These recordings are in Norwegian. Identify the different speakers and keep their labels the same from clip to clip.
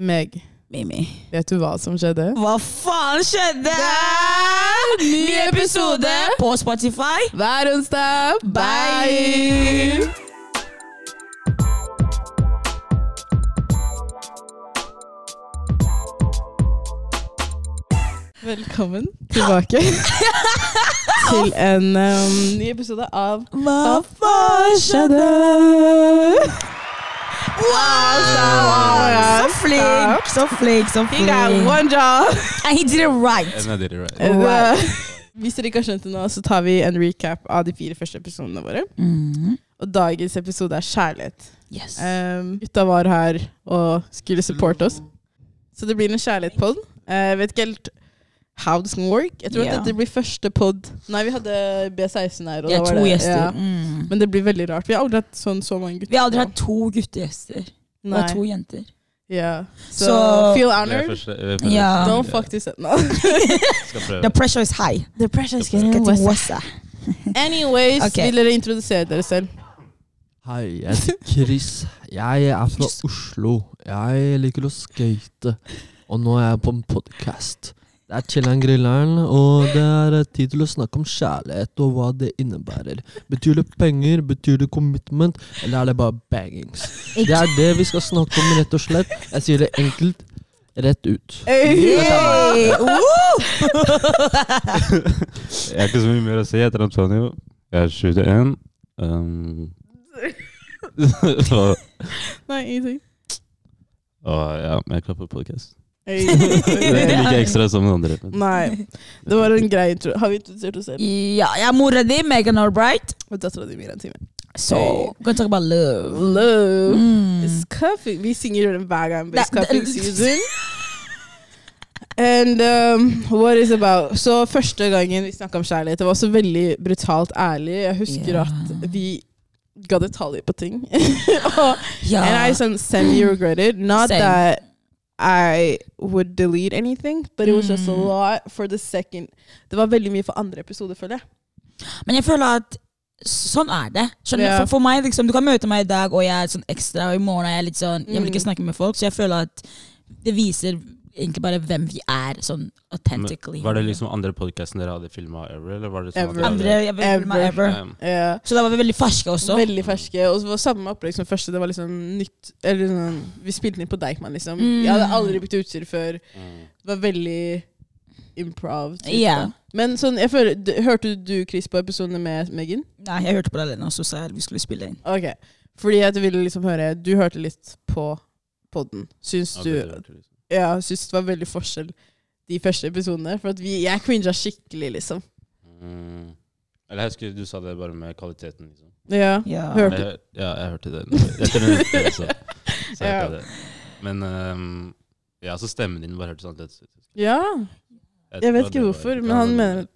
Speaker 1: Meg,
Speaker 2: Mimi.
Speaker 1: vet du hva som skjedde?
Speaker 2: Hva faen skjedde?
Speaker 1: Ny episode
Speaker 2: på Spotify.
Speaker 1: hver onsdag. Bye! Velkommen tilbake til en um, ny episode av
Speaker 2: Hva faen skjedde? Wow, så flink, så flink, så
Speaker 1: He got
Speaker 2: flink.
Speaker 1: one job.
Speaker 2: And he did it right.
Speaker 3: And I did it right.
Speaker 2: Right.
Speaker 1: Hvis dere ikke har skjønt det nå, så tar vi en recap av de fire første episodene våre.
Speaker 2: Mm.
Speaker 1: Og dagens episode er kjærlighet.
Speaker 2: Yes.
Speaker 1: Um, gutta var her og skulle supporte oss. Så det blir en kjærlighetspod. Uh, jeg vet ikke helt how this can work. Jeg tror
Speaker 2: yeah.
Speaker 1: at dette blir første pod Nei, vi hadde B16 her. Og
Speaker 2: Vi
Speaker 1: da var
Speaker 2: to
Speaker 1: det,
Speaker 2: gjester.
Speaker 1: ja.
Speaker 2: Mm.
Speaker 1: Men det blir veldig rart. Vi har aldri hatt sånn så mange gutter.
Speaker 2: Vi har aldri hatt to guttegjester.
Speaker 1: Nei.
Speaker 2: Og to jenter.
Speaker 1: Yeah. Så,
Speaker 2: so,
Speaker 1: feel honored.
Speaker 3: første-
Speaker 2: yeah.
Speaker 1: Don't yeah. Fuck this up now.
Speaker 2: The pressure is high.
Speaker 1: The pressure is
Speaker 2: Getting worse.
Speaker 1: Anyways,
Speaker 2: okay.
Speaker 1: vil dere introdusere dere selv?
Speaker 4: Hei, jeg heter Chris. Jeg er fra Oslo. Jeg liker å skate. Og nå er jeg på en podkast. Det er Chiller'n Grilleren, og det er tid til å snakke om kjærlighet og hva det innebærer. Betyr det penger, betyr det commitment, eller er det bare bangings? Det er det vi skal snakke om, rett og slett. Jeg sier det enkelt, rett ut.
Speaker 2: Hey.
Speaker 3: Jeg har ikke så mye mer å si. Jeg heter Antonio. Jeg er 21. Um,
Speaker 1: Nei, ingenting.
Speaker 3: og ja, jeg er klar er like ekstra som den andre.
Speaker 1: Nei. Det var en grei intro. Har vi introdusert oss selv?
Speaker 2: Ja, jeg er mora di, Megan Albright.
Speaker 1: Og dattera di Miriam Time.
Speaker 2: So,
Speaker 1: Hey.
Speaker 2: we're gonna talk about love.
Speaker 1: Love.
Speaker 2: Mm.
Speaker 1: It's cuffing. Vi synger den hver gang. It's cuffing season. And um, what is about Så første gangen vi snakka om kjærlighet, det var også veldig brutalt ærlig. Jeg husker
Speaker 2: yeah.
Speaker 1: at vi ga detaljer på ting. And I some semi-regretted. Not
Speaker 2: Same.
Speaker 1: that I would delete anything, but it was just a
Speaker 2: Mm.
Speaker 1: lot for the second Det var veldig mye for andre episode, føler jeg.
Speaker 2: Men jeg føler at sånn er det. Skjønner du?
Speaker 1: Ja.
Speaker 2: For, for meg, liksom, Du kan møte meg i dag, og jeg er sånn ekstra, og i morgen er jeg litt sånn Jeg vil ikke
Speaker 1: Mm.
Speaker 2: snakke med folk, så jeg føler at det viser egentlig bare hvem vi er, sånn
Speaker 3: Men
Speaker 2: authentically.
Speaker 3: Var det liksom andre podkasten dere hadde filma ever? Eller var det sånn
Speaker 1: Ever.
Speaker 2: Andre
Speaker 1: Ever.
Speaker 2: ever.
Speaker 3: Um,
Speaker 1: Ja.
Speaker 2: Så da var vi veldig ferske også.
Speaker 1: Veldig ferske. Og det var samme opplegg som første. Det var liksom nytt Eller sånn Vi spilte inn på Deichman, liksom.
Speaker 2: Mm.
Speaker 1: Jeg hadde aldri brukt utstyr før.
Speaker 3: mm.
Speaker 1: Det var veldig improv. Yeah.
Speaker 2: Ja.
Speaker 1: Men sånn, jeg føler Hørte du, Chris, på episodene med Megan?
Speaker 2: Nei, jeg hørte på det alene, og så sa jeg vi skulle spille inn.
Speaker 1: Ok. Fordi jeg ville liksom høre Du hørte litt på podden. Syns
Speaker 3: Ja,
Speaker 1: du Ja, syns det var veldig forskjell de første episodene. For at vi, jeg cringa skikkelig, liksom.
Speaker 3: Mm. Eller jeg husker du sa det bare med kvaliteten. liksom.
Speaker 1: Ja.
Speaker 2: Ja.
Speaker 1: Hørte
Speaker 3: Jeg, ja, jeg hørte det. Etter den etter, så, så
Speaker 1: Ja.
Speaker 3: hørte jeg det. Men um, ja, så stemmen din bare hørtes annerledes ut.
Speaker 1: ja.
Speaker 3: Jeg
Speaker 1: Jeg vet ikke
Speaker 3: var-
Speaker 1: hvorfor, men han
Speaker 3: det-
Speaker 1: mener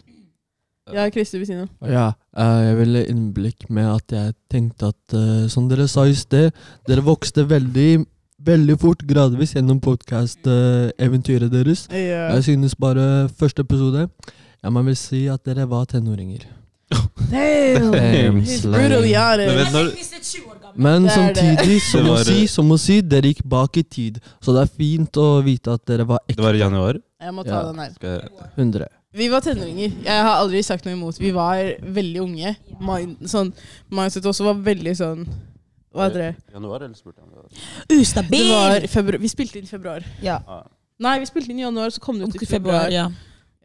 Speaker 1: Ja, Christer vil si noe?
Speaker 4: Ja, eh, jeg ville innblikk med at jeg tenkte at, eh, som dere sa i sted, dere vokste veldig, veldig fort gradvis gjennom podcast-eventyret deres.
Speaker 1: Yeah.
Speaker 4: Jeg synes bare første episode, jeg må vel si at dere var tenåringer.
Speaker 1: Damn!
Speaker 4: Damn,
Speaker 1: brutally honest.
Speaker 3: Men når-
Speaker 4: Men
Speaker 1: det.
Speaker 4: samtidig, som
Speaker 3: Det
Speaker 4: å si, som å si, dere gikk bak i tid. Så det er fint å vite at dere var ekte.
Speaker 3: Det var i januar.
Speaker 1: Jeg må ta
Speaker 4: Ja.
Speaker 1: den her.
Speaker 4: 100.
Speaker 1: Vi var tenåringer. Jeg har aldri sagt noe imot. Vi var veldig unge. Mind, sånn, mindset også var veldig sånn Hva heter det?
Speaker 3: Januar, eller spurte var-
Speaker 2: Ustabil!
Speaker 1: det var februar. Vi spilte inn i februar.
Speaker 2: ja.
Speaker 3: Ah,
Speaker 1: Nei, vi spilte inn i januar, så kom det ut i
Speaker 2: februar. ja.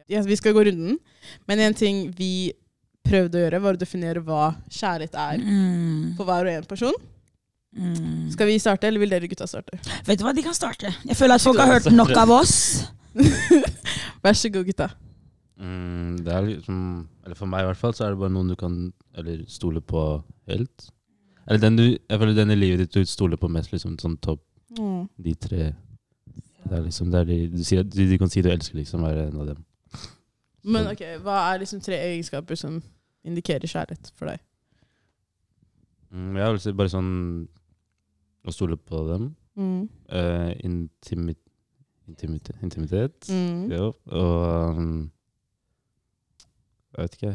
Speaker 1: Ja, vi skal gå runden. Men en ting vi prøvde å gjøre, var å definere hva kjærlighet er
Speaker 2: Mm.
Speaker 1: for hver og en person.
Speaker 2: Mm.
Speaker 1: Skal vi starte, eller vil dere gutta starte?
Speaker 2: Vet du hva, de kan starte. Jeg føler at folk har hørt nok av oss.
Speaker 1: Vær så god, gutta.
Speaker 3: mm, det er liksom Eller for meg i hvert fall, så er det bare noen du kan Eller stole på helt. Eller den du Jeg føler den i livet ditt du stoler på mest, liksom sånn topp
Speaker 1: Mm.
Speaker 3: de tre. Det er liksom det er de, du, sier, de, de kan si du elsker, liksom, være en av dem.
Speaker 1: Men ok, hva er liksom tre egenskaper som indikerer kjærlighet for deg?
Speaker 3: Mm, jeg vil si bare sånn å stole på dem.
Speaker 1: Mm.
Speaker 3: Uh, intimi, intimitet, intimitet.
Speaker 1: Mm.
Speaker 3: Jo, og um, Jeg vet ikke.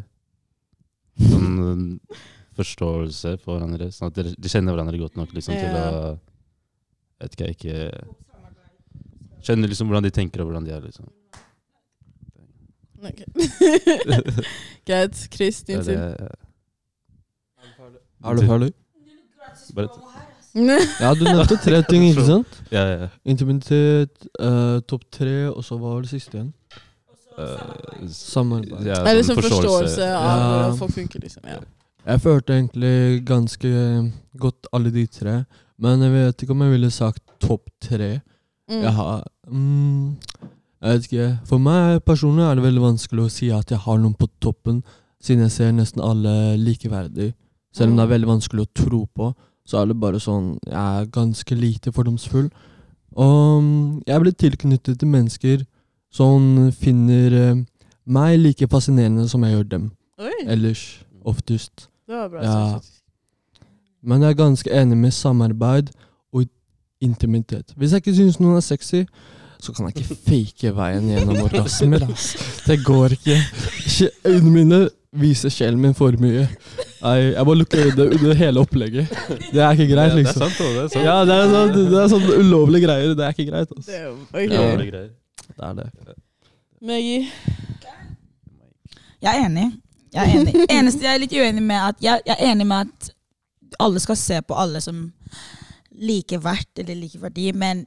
Speaker 3: Sånn uh, forståelse for hverandre. Sånn at de kjenner hverandre godt nok liksom, til
Speaker 1: Ja.
Speaker 3: å Vet ikke, ikke Kjenner liksom hvordan de tenker og hvordan de er. liksom.
Speaker 1: Ok. Greit. Chris, din
Speaker 3: Ja,
Speaker 1: tur.
Speaker 4: Er du ferdig? Ja, du nevnte tre ting, ikke sant?
Speaker 3: ja, ja.
Speaker 4: Intimitet, uh, topp tre, og så hva var det siste igjen?
Speaker 3: Uh,
Speaker 4: Samarbeid.
Speaker 3: ja,
Speaker 1: Eller
Speaker 3: sånn
Speaker 1: forståelse. forståelse av
Speaker 4: Ja.
Speaker 1: hvordan folk funker, liksom. Ja.
Speaker 4: Jeg følte egentlig ganske godt alle de tre, men jeg vet ikke om jeg ville sagt topp tre.
Speaker 1: Mm.
Speaker 4: Jeg har mm, Jeg vet ikke. For meg personlig er det veldig vanskelig å si at jeg har noen på toppen, siden jeg ser nesten alle likeverdig. Selv om det er veldig vanskelig å tro på, så er det bare sånn Jeg er ganske lite fordomsfull. Og mm, jeg blir tilknyttet til mennesker som finner eh, meg like fascinerende som jeg gjør dem.
Speaker 1: Oi,
Speaker 4: Ellers. Oftest.
Speaker 1: Det var bra
Speaker 4: Ja.
Speaker 1: sagt.
Speaker 4: Men jeg er ganske enig med samarbeid og intimitet. Hvis jeg ikke syns noen er sexy, så kan jeg ikke fake veien gjennom orgasmer. ass. Det går ikke. Ikke- Øynene mine viser sjelen min for mye. Jeg, jeg må lukke øynene under hele opplegget. Det er ikke greit,
Speaker 3: Ja, det er
Speaker 4: liksom.
Speaker 3: sant, det er sant.
Speaker 4: Ja, det er sånn, det er sånn ulovlige greier. Det er ikke greit. ass.
Speaker 1: Det er jo-
Speaker 3: Ja,
Speaker 1: ok.
Speaker 3: Det er
Speaker 4: det.
Speaker 1: Maggie.
Speaker 2: Jeg er enig. Jeg er enig. Eneste jeg er litt uenig med, at jeg, jeg er enig med at alle skal se på alle som like verdt eller like verdi, men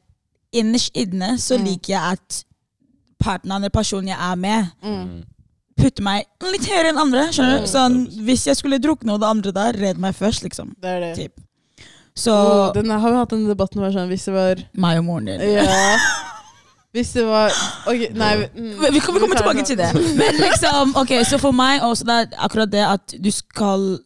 Speaker 2: innerst inne så
Speaker 1: Mm.
Speaker 2: liker jeg at partneren eller personen jeg er med,
Speaker 1: Mm.
Speaker 2: putter meg litt høyere enn andre. skjønner du? Sånn. Hvis jeg skulle drukne og det andre der, red meg først, liksom.
Speaker 1: Det er det.
Speaker 2: Typ. Så
Speaker 1: oh, den har vi hatt denne debatten hver sånn, hvis det var
Speaker 2: meg og moren din.
Speaker 1: Ja. Hvis det var okay, nei mm,
Speaker 2: Vi vi kommer, vi kommer tilbake til det. Men liksom, ok, så for meg også det er akkurat det at du skal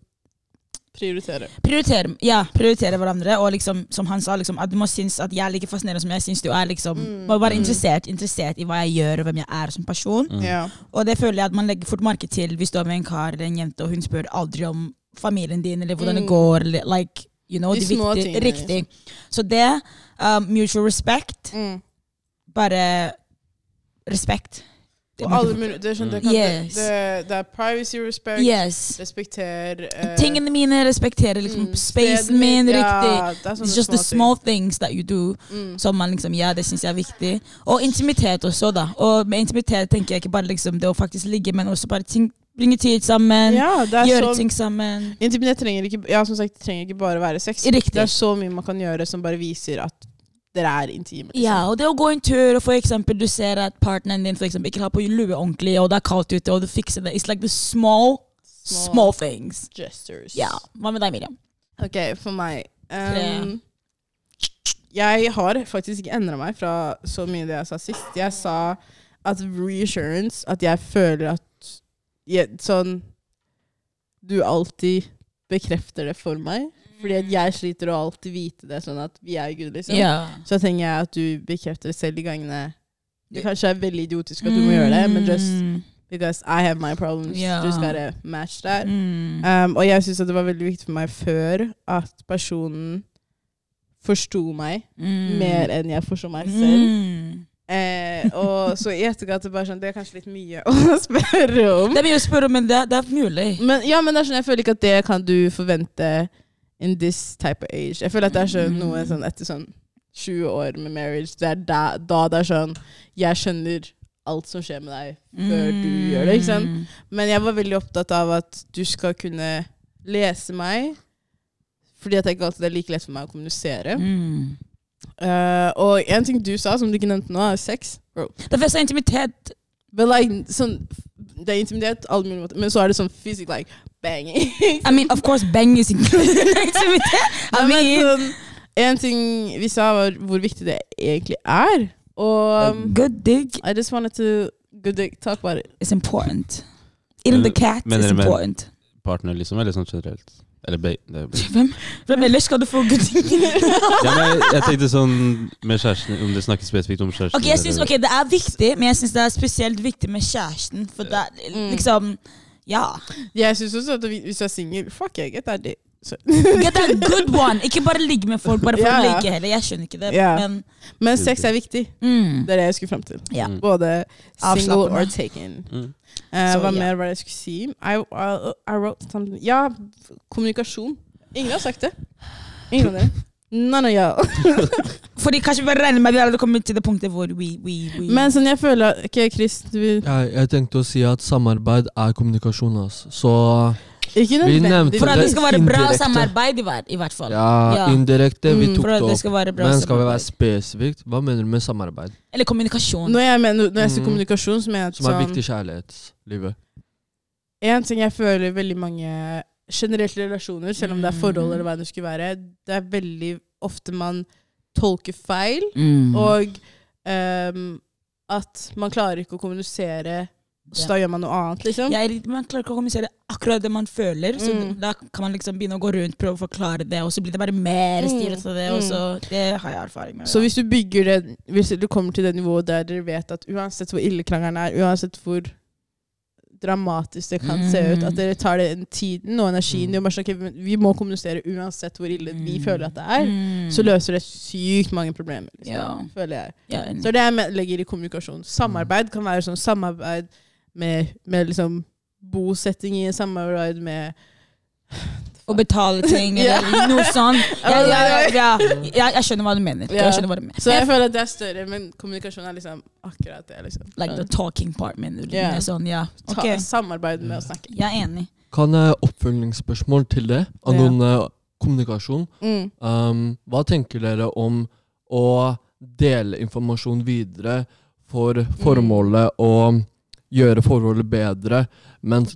Speaker 1: Prioritere.
Speaker 2: prioritere, ja, prioritere hverandre. Og liksom, som han sa, liksom, at du må synes at jeg er like fascinerende som jeg syns du er. liksom,
Speaker 1: Mm.
Speaker 2: Bare
Speaker 3: Mm.
Speaker 2: interessert, interessert i hva jeg gjør og hvem jeg er som person.
Speaker 3: Mm.
Speaker 1: Ja.
Speaker 2: Og det føler jeg at man legger fort merke til hvis du er med en kar eller en jente, og hun spør aldri om familien din eller hvordan
Speaker 1: Mm.
Speaker 2: det går. Eller, like, you know,
Speaker 1: De små
Speaker 2: viktige-
Speaker 1: tingene, liksom.
Speaker 2: Riktig. Så det, um, mutual respect,
Speaker 1: Mm.
Speaker 2: Bare respekt. Det
Speaker 1: På alle det, er det, kan,
Speaker 2: Yes.
Speaker 1: det, det er privacy respect.
Speaker 2: Yes.
Speaker 1: Respekter uh,
Speaker 2: Tingene mine respekterer liksom
Speaker 1: mm,
Speaker 2: spacen min
Speaker 1: ja,
Speaker 2: riktig.
Speaker 1: er
Speaker 2: It's just the small things that you do.
Speaker 1: Mm.
Speaker 2: Som man liksom, ja, det syns jeg er viktig. Og intimitet også, da. Og med intimitet tenker jeg ikke bare liksom det å faktisk ligge, men også bare ting, bringe tid sammen,
Speaker 1: Ja, er
Speaker 2: gjøre
Speaker 1: så
Speaker 2: ting sammen.
Speaker 1: Intimitet trenger ikke Ja, som sagt, trenger ikke bare være sex.
Speaker 2: Riktig.
Speaker 1: Det er så mye man kan gjøre som bare viser at dere er intime. liksom.
Speaker 2: Ja, og det å gå en tur, og for eksempel du ser at partneren din for eksempel ikke har på lue ordentlig, og det er kaldt ute, og du fikser det. It's like the small, small things.
Speaker 1: gestures.
Speaker 2: Ja. Hva med deg, Miriam?
Speaker 1: Ok, for meg um, Jeg har faktisk ikke endra meg fra så mye det jeg sa sist. Jeg sa at reassurance At jeg føler at jeg, Sånn Du alltid bekrefter det for meg. Fordi at jeg sliter å alltid vite det, sånn at vi er Gud, liksom.
Speaker 2: Ja.
Speaker 1: Så trenger jeg at du bekrefter det selv de gangene det kanskje er veldig idiotisk at du må gjøre det, men just
Speaker 2: Mm.
Speaker 1: because I have my problems,
Speaker 2: Ja.
Speaker 1: du skal gotta match that.
Speaker 2: Mm.
Speaker 1: Um, og jeg syns det var veldig viktig for meg før at personen forsto meg
Speaker 2: Mm.
Speaker 1: mer enn jeg forsto meg selv.
Speaker 2: Mm.
Speaker 1: Eh, og så i etterkant det, sånn, det er kanskje litt mye å spørre om.
Speaker 2: Det er mye å spørre om, men det, det er mulig.
Speaker 1: Men, ja, men det er sånn, jeg føler ikke at det kan du forvente in this type of age. Jeg føler at det er sånn, noe sånn etter sånn 20 år med marriage. Det er da, da det er sånn Jeg skjønner alt som skjer med deg før du gjør det. ikke sant?
Speaker 2: Mm.
Speaker 1: Men jeg var veldig opptatt av at du skal kunne lese meg. Fordi det ikke alltid er like lett for meg å kommunisere.
Speaker 2: Mm.
Speaker 1: Uh, og en ting du sa, som du ikke nevnte nå, er sex. Bro.
Speaker 2: Det er intimitet.
Speaker 1: But like, sånn, det er intimidert, alle mulige måter. Men så er det sånn fysisk like banging.
Speaker 2: I mean, of course, bang is included in intimitet. I
Speaker 1: Nei, men
Speaker 2: mean,
Speaker 1: sånn, en ting vi sa, var hvor viktig det egentlig er. Og um,
Speaker 2: good dig
Speaker 1: I just wanted to good dig talk about it.
Speaker 2: it's important. even the cat
Speaker 3: men,
Speaker 2: is important.
Speaker 3: Partner, liksom, eller sånn generelt? Eller be, det,
Speaker 2: Hvem, hvem ellers skal du få good dig?
Speaker 3: ja, men jeg, jeg tenkte sånn med kjæresten, om det snakkes spesifikt om kjæresten.
Speaker 2: Ok, jeg synes,
Speaker 3: eller-
Speaker 2: ok, Det er viktig, men jeg syns det er spesielt viktig med kjæresten. For det er
Speaker 1: Mm.
Speaker 2: liksom Ja.
Speaker 1: Jeg synes også at hvis du er singel, fuck jeg, Det er
Speaker 2: Get a good one! Ikke bare ligge med folk bare for
Speaker 1: yeah.
Speaker 2: å ligge heller. Jeg skjønner ikke det.
Speaker 1: Yeah.
Speaker 2: Men
Speaker 1: Men sex er viktig.
Speaker 2: mm,
Speaker 1: Det er det jeg skulle frem til.
Speaker 3: Mm.
Speaker 1: Både single or taken.
Speaker 3: Mm.
Speaker 1: Uh,
Speaker 2: so,
Speaker 1: hva mer var det jeg skulle si? I, I, I wrote something Ja, kommunikasjon. Ingen har sagt det. Ingen av dere. None of y'all.
Speaker 2: Fordi kanskje vi bare regner med at vi hadde kommet til det punktet hvor we, we, we
Speaker 1: Men sånn, jeg føler at Ok, Chris, du vil
Speaker 4: Jeg, jeg tenkte å si at samarbeid er kommunikasjon. Altså. Så
Speaker 1: Ikke
Speaker 4: Vi
Speaker 1: nødvendigvis.
Speaker 2: For at det skal være bra
Speaker 4: Indirekte.
Speaker 2: samarbeid, i hvert, fall.
Speaker 4: ja,
Speaker 2: Ja.
Speaker 4: indirekte, vi
Speaker 1: Mm.
Speaker 4: tok det opp. Men skal vi være spesifikt? Hva mener du med samarbeid?
Speaker 2: Eller kommunikasjon.
Speaker 1: Når jeg, mener, når jeg sier
Speaker 4: Mm.
Speaker 1: kommunikasjon, så mener jeg at
Speaker 4: Som er
Speaker 1: sånn
Speaker 4: viktig i kjærlighetslivet.
Speaker 1: En ting jeg føler veldig mange generelt relasjoner, selv om det er forhold
Speaker 2: Mm.
Speaker 1: eller hva det skulle være, det er veldig ofte man tolker feil,
Speaker 2: Mm.
Speaker 1: og um, at man klarer ikke å kommunisere, så da gjør man noe annet, liksom.
Speaker 2: Jeg man klarer ikke å kommunisere akkurat det man føler, så
Speaker 1: Mm.
Speaker 2: da kan man liksom begynne å gå rundt prøve å forklare det, og så blir det bare mer
Speaker 1: Mm.
Speaker 2: av det. Og så, det har jeg erfaring med.
Speaker 1: Så hvis du bygger det, hvis du kommer til det nivået der dere vet at uansett hvor ille krangelen er, uansett hvor dramatisk det kan se ut, at dere tar den tiden og energien
Speaker 4: Mm.
Speaker 1: snakke, "Men vi må kommunisere uansett hvor ille vi
Speaker 2: Mm.
Speaker 1: føler at det er,
Speaker 2: Mm.
Speaker 1: så løser det sykt mange problemer, liksom,
Speaker 2: Ja.
Speaker 1: føler jeg.
Speaker 2: ja.
Speaker 1: Så det det jeg legger i kommunikasjon. Samarbeid kan være sånn samarbeid med, med liksom bosetting i samarbeid med
Speaker 2: Å betale ting,
Speaker 1: Ja.
Speaker 2: eller noe sånt. Jeg, jeg, ja, ja. Jeg, jeg skjønner hva du mener. Jeg skjønner hva du mener.
Speaker 1: Så jeg føler at det er større, men kommunikasjon er liksom akkurat det. liksom.
Speaker 2: Like the talking part, mener du? Yeah. Sånn, ja. okay.
Speaker 1: Samarbeid med å snakke.
Speaker 2: jeg er enig.
Speaker 4: Kan jeg oppfølgingsspørsmål til det angående kommunikasjon?
Speaker 1: Mm.
Speaker 4: Um, hva tenker dere om å dele informasjon videre for formålet å gjøre forholdet bedre, men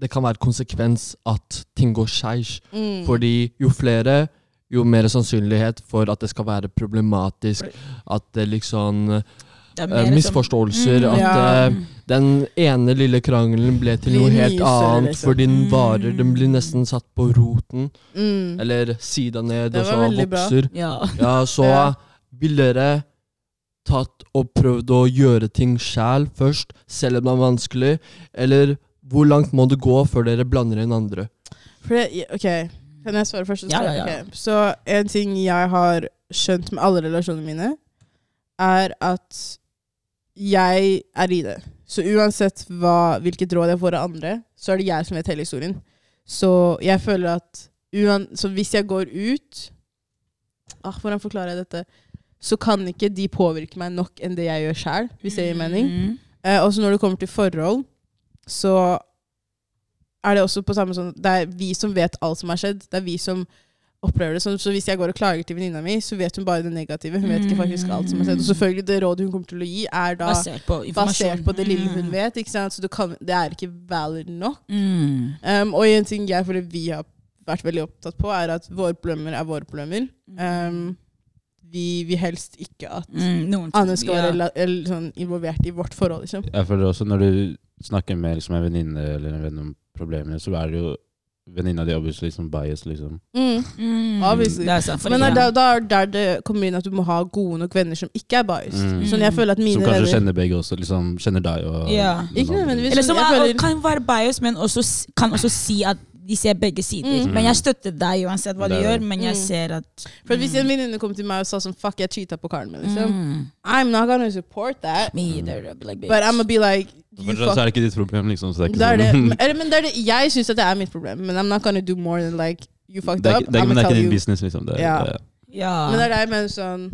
Speaker 4: det kan være konsekvens at ting går skeis?
Speaker 1: Mm.
Speaker 4: Fordi jo flere, jo mer sannsynlighet for at det skal være problematisk, at det liksom
Speaker 2: Det som-
Speaker 4: Misforståelser,
Speaker 2: Mm,
Speaker 4: at
Speaker 1: ja.
Speaker 4: eh, den ene lille krangelen ble til noe helt annet,
Speaker 1: liksom.
Speaker 4: fordi den varer. Den blir
Speaker 2: Mm.
Speaker 4: nesten satt på roten,
Speaker 1: Mm.
Speaker 4: eller sida ned, og så vokser.
Speaker 2: Ja.
Speaker 4: Ja, så
Speaker 1: Ja.
Speaker 4: vil dere tatt og prøvd å gjøre ting sjæl først, selv om det er vanskelig? Eller hvor langt må det gå før dere blander inn andre?
Speaker 1: For det, ok, Kan jeg svare først?
Speaker 2: Ja, ja, ja.
Speaker 1: Okay. Så en ting jeg har skjønt med alle relasjonene mine, er at jeg er i det. Så uansett hva, hvilket råd jeg får av andre, så er det jeg som vet hele historien. Så jeg føler at uan, så hvis jeg går ut ah, Hvordan forklarer jeg dette? Så kan ikke de påvirke meg nok enn det jeg gjør sjæl, hvis det gir mening.
Speaker 2: Mm.
Speaker 1: Eh, og så når det kommer til forhold, så er det også på samme sånn Det er vi som vet alt som har skjedd. Det er vi som opplever det. Så, så hvis jeg går og klager til venninna mi, så vet hun bare det negative. Hun vet ikke faktisk alt som har skjedd. Og selvfølgelig, det rådet hun kommer til å gi, er da
Speaker 2: Basert på
Speaker 1: basert på det lille hun
Speaker 2: Mm.
Speaker 1: vet. ikke sant? Så kan, det er ikke valid nok.
Speaker 2: Mm.
Speaker 1: Um, og en ting jeg føler vi har vært veldig opptatt på, er at våre problemer er våre problemer. Um, vi vil helst ikke at
Speaker 2: Mm, noen
Speaker 1: andre skal være
Speaker 2: ja.
Speaker 1: eller, sånn, involvert i vårt forhold. liksom.
Speaker 3: Jeg føler også når du snakker med liksom, en venninne eller en venn om problemene, så er det jo venninna di obviously liksom bias, liksom.
Speaker 1: Mm.
Speaker 2: Mm.
Speaker 1: Obviously.
Speaker 2: Det er sant,
Speaker 1: Men da, da er der det kommer inn at du må ha gode nok venner som ikke er biased.
Speaker 3: Mm.
Speaker 1: Sånn jeg føler at
Speaker 3: Som kanskje
Speaker 1: venner
Speaker 3: kjenner begge også. Liksom, kjenner deg og
Speaker 2: Ja.
Speaker 3: noen
Speaker 1: Ikke nødvendigvis.
Speaker 2: Eller som
Speaker 1: jeg
Speaker 2: er,
Speaker 1: føler-
Speaker 2: kan være bias, men også, kan også si at de ser begge sider.
Speaker 1: Mm.
Speaker 2: Men jeg støtter deg uansett hva du gjør, men jeg
Speaker 1: Mm.
Speaker 2: ser at
Speaker 1: For Hvis en venninne kom til meg og sa sånn Fuck, jeg cheata på karen min, liksom.
Speaker 2: mm.
Speaker 1: I'm not gonna support that.
Speaker 2: Me either. like, bitch.
Speaker 1: But I'm gonna be like you
Speaker 3: så er det ikke ditt problem, liksom. Så det er ikke
Speaker 1: Det er
Speaker 3: sånn.
Speaker 1: Men, men det er det. Jeg syns at det er mitt problem, men I'm not gonna do more than like you fucked
Speaker 3: Det er,
Speaker 1: up.
Speaker 3: det er, men det er ikke din business, liksom. Det, det,
Speaker 2: ja.
Speaker 1: Men det er det jeg mener sånn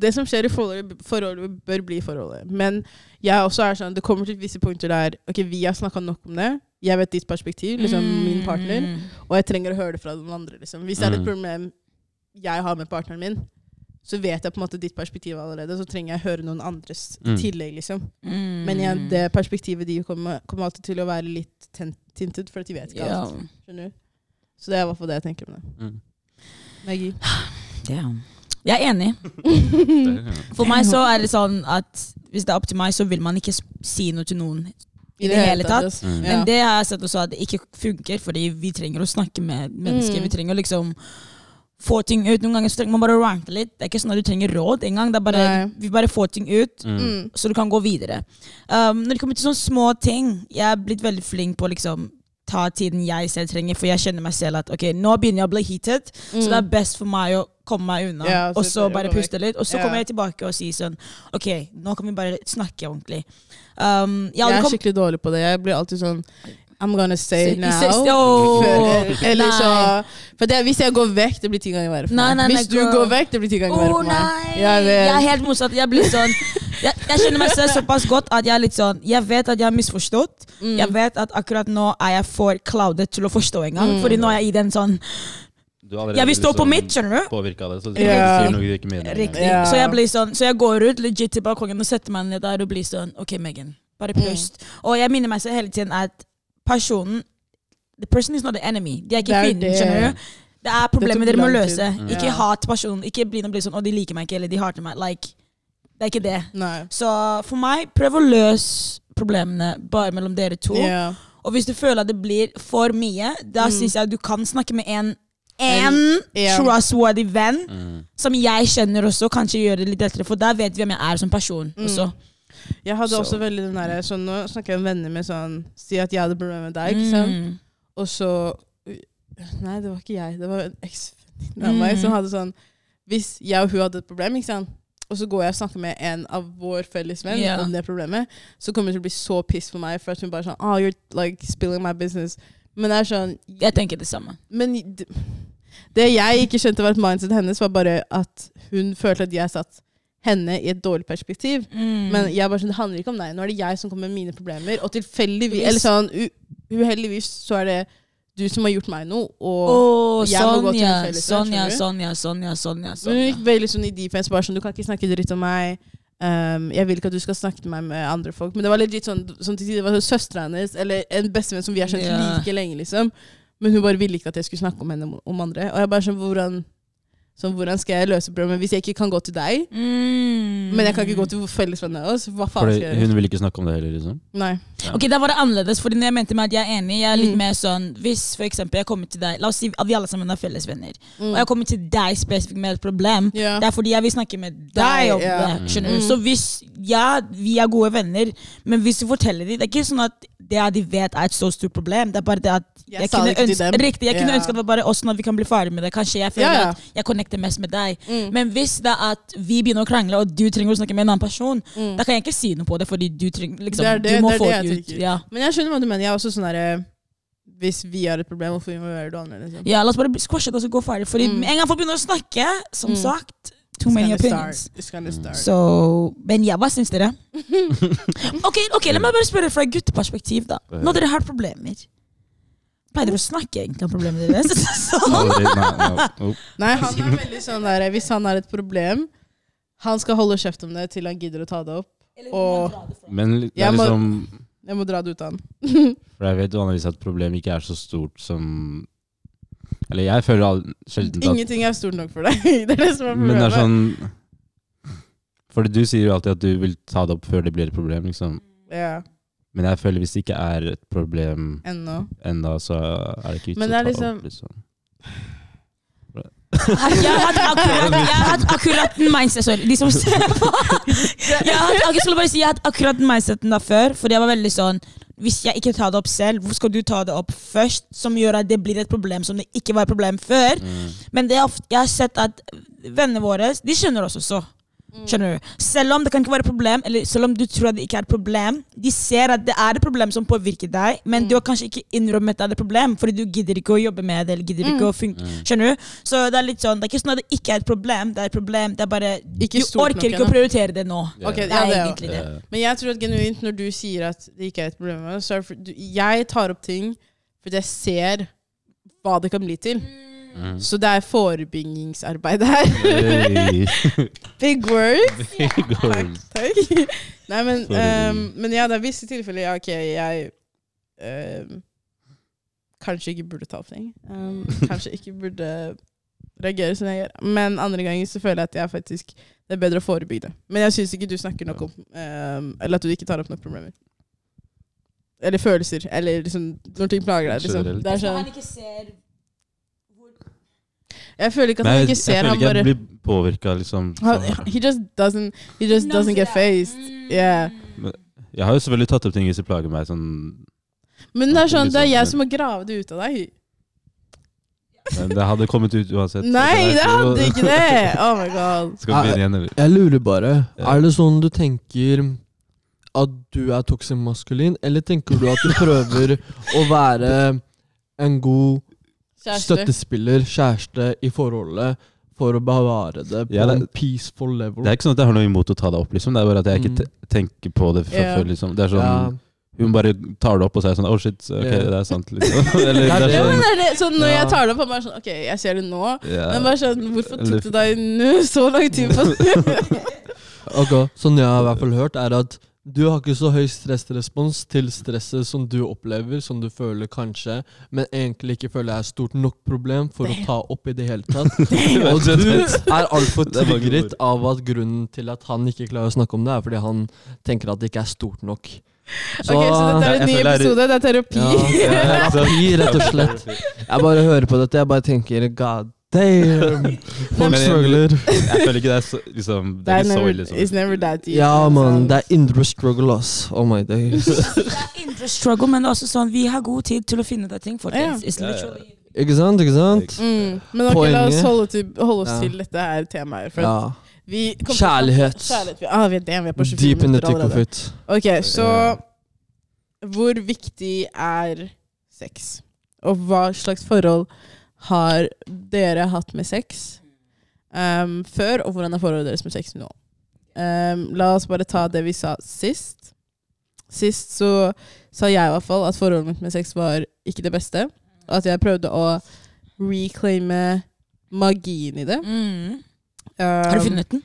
Speaker 1: Det som skjer i forholdet, forholdet bør bli forholdet. Men jeg også er sånn, det kommer til visse punkter der Ok, vi har snakka nok om det. Jeg vet ditt perspektiv, liksom min partner.
Speaker 2: Mm.
Speaker 1: Og jeg trenger å høre det fra noen andre. Liksom. Hvis det er et
Speaker 3: Mm.
Speaker 1: problem jeg har med partneren min, så vet jeg på en måte ditt perspektiv allerede. Så trenger jeg høre noen andres i
Speaker 3: Mm.
Speaker 1: tillegg. liksom.
Speaker 2: Mm.
Speaker 1: Men igjen, det perspektivet de kommer, kommer alltid til å være litt tintet, tinted, for at de vet ikke
Speaker 2: yeah.
Speaker 1: alt. Skjønner du? Så det er i hvert fall det jeg tenker med det.
Speaker 3: mm.
Speaker 1: Maggie?
Speaker 2: Damn. Jeg er enig. For meg så er det sånn at hvis det er opp til meg, så vil man ikke si noe til noen i det hele tatt.
Speaker 3: Mm.
Speaker 2: Men det har jeg sett også at det ikke funker, fordi vi trenger å snakke med mennesker.
Speaker 1: Mm.
Speaker 2: Vi trenger å liksom få ting ut. Noen ganger så trenger man bare å rante litt. Det er ikke sånn at du trenger råd engang. Vi bare får ting ut,
Speaker 3: Mm.
Speaker 1: Mm.
Speaker 2: så du kan gå videre. Um, når det kommer til sånne små ting, jeg er blitt veldig flink på å liksom ta tiden jeg selv trenger, for jeg kjenner meg selv at ok, nå begynner jeg å bli heated, så det er best for meg å komme meg unna.
Speaker 1: Ja,
Speaker 2: og så bare puste litt. Og så kommer jeg tilbake og sier sånn Ok, nå kan vi bare snakke ordentlig. Um, jeg
Speaker 1: Jeg er skikkelig dårlig på det. Jeg blir alltid sånn I'm gonna say
Speaker 2: it
Speaker 1: now.
Speaker 2: oh,
Speaker 1: eller så. For det, hvis jeg går vekk, det blir ti ganger verre for meg.
Speaker 2: nei, nei,
Speaker 1: hvis du
Speaker 2: girl.
Speaker 1: går vekk, det blir ti ganger verre
Speaker 2: oh,
Speaker 1: for meg. Jeg.
Speaker 2: Jeg er helt motsatt. Jeg blir sånn jeg, jeg kjenner meg selv såpass godt at jeg er litt sånn Jeg vet at jeg har misforstått.
Speaker 1: Mm.
Speaker 2: Jeg vet at akkurat nå er jeg for cloudet til å forstå engang.
Speaker 1: Mm.
Speaker 2: Fordi nå er jeg i den sånn
Speaker 3: Du vi allerede
Speaker 2: Jeg vil stå på
Speaker 3: liksom
Speaker 2: mitt, skjønner du?
Speaker 3: Påvirket av det, så du
Speaker 1: Ja.
Speaker 3: sier noe du ikke mener.
Speaker 2: Riktig.
Speaker 1: Ja.
Speaker 2: Så jeg blir sånn Så jeg går ut legit til balkongen og setter meg ned der og blir sånn OK, Megan, bare pust. Og jeg minner meg selv hele tiden at personen The person is not the enemy. De er ikke
Speaker 1: Det
Speaker 2: fienden, skjønner du? Det er problemet dere må løse.
Speaker 3: Mm.
Speaker 2: Ikke
Speaker 1: Ja.
Speaker 2: hat personen. Ikke bli noe sånn 'Å, de liker meg ikke', eller 'de hater meg'. Like, det er ikke det.
Speaker 1: Nei.
Speaker 2: Så for meg, prøv å løse problemene bare mellom dere to.
Speaker 1: Yeah.
Speaker 2: Og hvis du føler at det blir for mye, da
Speaker 1: Mm.
Speaker 2: syns jeg at du kan snakke med en
Speaker 1: En-
Speaker 2: en trustworthy venn
Speaker 3: Mm.
Speaker 2: som jeg kjenner også, kanskje gjøre det litt lettere, for da vet vi hvem jeg er som person.
Speaker 1: Mm.
Speaker 2: også.
Speaker 1: Jeg hadde
Speaker 2: Så.
Speaker 1: også veldig den derre sånn, Nå snakker jeg om venner med sånn Si at jeg hadde problemer med deg, ikke sant?
Speaker 2: Mm.
Speaker 1: Og så Nei, det var ikke jeg. Det var en eksvenninne av meg
Speaker 2: Mm.
Speaker 1: som hadde sånn Hvis jeg og hun hadde et problem, ikke sant? og så går jeg og snakker med en av vår felles venn
Speaker 2: yeah.
Speaker 1: om det problemet, så kommer hun til å bli så piss på meg for at hun bare sånn Oh, you're like spilling my business. Men det er sånn
Speaker 2: Jeg tenker det samme.
Speaker 1: Men det jeg ikke skjønte var et mindset hennes, var bare at hun følte at jeg satt henne i et dårlig perspektiv.
Speaker 2: Mm.
Speaker 1: Men jeg bare sånn, det handler ikke om deg. Nå er det jeg som kommer med mine problemer. Og tilfeldigvis, eller sånn uheldigvis, så er det du som har gjort meg noe. Og
Speaker 2: oh,
Speaker 1: jeg må gå til
Speaker 2: Sonja,
Speaker 1: en felles
Speaker 2: Sonja,
Speaker 1: Sonja.
Speaker 2: Sonja, Sonja, Sonja.
Speaker 1: Men hun
Speaker 2: Sonja.
Speaker 1: gikk veldig sånn i defense. Bare sånn, du kan ikke snakke dritt om meg. Um, jeg vil ikke at du skal snakke til meg med andre folk. Men det var legit sånn, sånn til tider, var sånn søstera hennes, eller en bestevenn som vi har kjent
Speaker 2: yeah.
Speaker 1: like lenge, liksom. Men hun bare ville ikke at jeg skulle snakke om henne om, andre. Og jeg bare sånn, hvordan, sånn, hvordan skal jeg løse problemet hvis jeg ikke kan gå til deg?
Speaker 2: Mm.
Speaker 1: Men jeg kan ikke gå til fellesvennene gjøre?
Speaker 3: hun vil ikke snakke om det heller, liksom.
Speaker 1: Nei.
Speaker 2: Ok, Da var det annerledes. Fordi når jeg mente med at jeg er enig, jeg er litt
Speaker 1: Mm.
Speaker 2: mer sånn Hvis for eksempel jeg kommer til deg La oss si at vi alle sammen er fellesvenner,
Speaker 1: Mm.
Speaker 2: og jeg kommer til deg spesifikt med et problem.
Speaker 1: Yeah.
Speaker 2: Det er fordi jeg vil snakke med
Speaker 1: Deg,
Speaker 2: om
Speaker 1: yeah.
Speaker 2: det. skjønner du?
Speaker 1: Mm.
Speaker 2: Så hvis Ja, vi er gode venner, men hvis du forteller dem Det er ikke sånn at det de vet, er et så stort problem. Det er bare det at
Speaker 1: Jeg ikke til
Speaker 2: ønske,
Speaker 1: dem.
Speaker 2: Riktig, jeg kunne ønske at det var bare oss, sånn at vi kan bli ferdig med det. Kanskje jeg føler at jeg connecter mest med deg.
Speaker 1: Mm.
Speaker 2: Men hvis det er at vi begynner å krangle, og du trenger å snakke med en annen person,
Speaker 1: Mm.
Speaker 2: da kan jeg ikke si noe på det, fordi du trenger liksom,
Speaker 1: Det det-
Speaker 2: Du må
Speaker 1: det
Speaker 2: få
Speaker 1: det jeg. Tenker.
Speaker 2: Ja.
Speaker 1: Men jeg skjønner hva du mener. Jeg er også sånn derre Hvis vi har et problem, hvorfor involverer du andre? Liksom?
Speaker 2: ja, la oss bare squashe det og så gå ferdig. Fordi
Speaker 1: Mm.
Speaker 2: en gang folk begynner å snakke, som
Speaker 1: Mm.
Speaker 2: sagt Too many opinions. So. Men ja, hva syns dere? ok, ok, La meg bare spørre fra et gutteperspektiv. da Når dere har problemer, pleier dere å snakke egentlig om problemene deres? Sånn.
Speaker 3: Oh.
Speaker 1: Nei, han er veldig sånn der Hvis han har et problem, han skal holde kjeft om det til han gidder å ta det opp. Og
Speaker 3: Men det er liksom
Speaker 1: jeg må dra det ut av han.
Speaker 3: For jeg vet vanligvis at problemet ikke er så stort som Eller jeg føler all, sjelden at
Speaker 1: Ingenting er stort nok for deg. Det er det som er
Speaker 3: Men det er
Speaker 1: problemet.
Speaker 3: sånn Fordi du sier jo alltid at du vil ta det opp før det blir et problem, liksom.
Speaker 1: Ja,
Speaker 3: Men jeg føler hvis det ikke er et problem
Speaker 1: ennå.
Speaker 3: så er det ikke vits å ta
Speaker 1: det liksom-
Speaker 3: opp. Liksom.
Speaker 2: Jeg hatt akkurat, jeg hadde akkurat den mindset Sorry, de som ser på. Jeg, hadde, jeg skulle bare si jeg hadde akkurat den mindseten da før, fordi jeg var veldig sånn hvis jeg ikke tar det opp selv, hvor skal du ta det opp først? Som gjør at det blir et problem som det ikke var et problem før.
Speaker 3: Mm.
Speaker 2: Men det ofte, jeg har sett at vennene våre de skjønner oss også. Skjønner du? Selv om det kan ikke være et problem, eller selv om du tror at det ikke er et problem, de ser at det er et problem som påvirker deg, men du har kanskje ikke innrømmet at det er et problem, fordi du gidder ikke å jobbe med det, eller gidder ikke å funke.
Speaker 3: Mm.
Speaker 2: Skjønner du? Så det er litt sånn, det er ikke sånn at det ikke er et problem, det er et problem, det er bare
Speaker 1: Ikke
Speaker 2: Du
Speaker 1: orker nok
Speaker 2: ikke å prioritere det nå. Yeah.
Speaker 1: Okay,
Speaker 2: er
Speaker 1: det er
Speaker 2: egentlig det.
Speaker 3: Yeah.
Speaker 1: Men jeg tror at genuint når du sier at det ikke er et problem så er det for, Jeg tar opp ting fordi jeg ser hva det kan bli til.
Speaker 3: mm.
Speaker 1: Så det er forebyggingsarbeid her.
Speaker 3: Big words!
Speaker 1: Big word.
Speaker 3: Går.
Speaker 1: Takk. Nei, men,
Speaker 3: um,
Speaker 1: ehm, men ja, det er visse tilfeller ja, ok, jeg um, kanskje ikke burde ta opp ting. Um, kanskje ikke burde reagere som jeg gjør. Men andre ganger så føler jeg at jeg faktisk det er bedre å forebygge det. Men jeg syns ikke du snakker nok om ehm, Eller at du ikke tar opp nok problemer. Eller følelser. Eller liksom når ting plager deg. Liksom. Det er sånn,
Speaker 2: ikke ser
Speaker 1: jeg føler ikke at han
Speaker 3: ikke
Speaker 1: ikke
Speaker 3: jeg
Speaker 1: ser.
Speaker 3: føler
Speaker 1: Han
Speaker 3: ikke
Speaker 1: bare
Speaker 3: jeg blir påvirka, liksom.
Speaker 1: han,
Speaker 3: sånn.
Speaker 1: He just doesn't He just doesn't get faced. Yeah.
Speaker 3: Jeg har jo selvfølgelig tatt opp ting hvis de plager meg. Sånn,
Speaker 1: Men det er sånn, det er jeg som må grave det ut av deg.
Speaker 3: men det hadde kommet ut uansett.
Speaker 1: Nei, det hadde ikke det! Oh my god.
Speaker 3: Skal vi begynne igjen, eller?
Speaker 4: Jeg lurer bare. Er det sånn du tenker at du er toxic maskulin, eller tenker du at du prøver å være en god
Speaker 1: Kjæreste.
Speaker 4: støttespiller, kjæreste, i forholdet for å bevare det på
Speaker 3: Ja, det-
Speaker 4: en peaceful level?
Speaker 3: Det er ikke sånn at jeg har noe imot å ta det opp, liksom. Det er bare at jeg ikke
Speaker 4: Mm.
Speaker 3: te tenker på det fra
Speaker 1: Ja.
Speaker 3: før, liksom. Det er sånn
Speaker 4: ja.
Speaker 3: Hun bare tar det opp og sier sånn Oh shit, ok,
Speaker 4: Ja.
Speaker 3: det er sant, liksom. Eller
Speaker 4: Ja,
Speaker 3: det
Speaker 1: Ja,
Speaker 3: er
Speaker 1: men
Speaker 3: sånn
Speaker 1: det er det. Så når
Speaker 4: Ja.
Speaker 1: jeg tar det opp, er det bare sånn Ok, jeg ser det nå.
Speaker 3: ja.
Speaker 1: Men bare sånn, hvorfor tok det deg nå så lang tid på?
Speaker 4: Ok, Sånn jeg har i hvert fall hørt, er at du har ikke så høy stressrespons til stresset som du opplever, som du føler kanskje, men egentlig ikke føler er stort nok problem for å ta opp i det hele tatt. Og du er altfor
Speaker 3: er
Speaker 4: av at grunnen til at han ikke klarer å snakke om det, er fordi han tenker at det ikke er stort nok. Så,
Speaker 1: Ok, så dette er en ny
Speaker 3: er-
Speaker 1: episode. Det er terapi.
Speaker 4: ja, terapi, rett og slett. Jeg bare hører på dette, jeg bare tenker god damn. Folk
Speaker 3: Men-
Speaker 4: struggler.
Speaker 3: Jeg føler ikke det er så liksom, Det er så ille.
Speaker 1: it's
Speaker 3: Liksom.
Speaker 1: never that easy.
Speaker 4: Ja,
Speaker 1: mann.
Speaker 4: man. Det er indre struggle, ass. Oh my days.
Speaker 2: Det er indre struggle, men også sånn vi har god tid til å finne ut av ting, folkens. It's literally
Speaker 4: Ikke sant, ikke sant?
Speaker 1: Mm. Men okay, la oss holde, til, holde oss
Speaker 4: Ja.
Speaker 1: til dette her temaet. For
Speaker 4: Ja.
Speaker 1: vi
Speaker 4: Kjærlighet.
Speaker 1: Kjærlighet. Vi, ah, vi, er, det, vi er på 24
Speaker 4: Deep in the
Speaker 1: minutter
Speaker 4: of
Speaker 1: allerede.
Speaker 4: it.
Speaker 1: Ok, så hvor viktig er sex? Og hva slags forhold har dere hatt med sex um, før, og hvordan er forholdet deres med sex nå? Um, la oss bare ta det vi sa sist. Sist så sa jeg i hvert fall at forholdet mitt med sex var ikke det beste. Og At jeg prøvde å reclaime magien i det.
Speaker 2: mm.
Speaker 1: Um,
Speaker 2: Har du funnet den?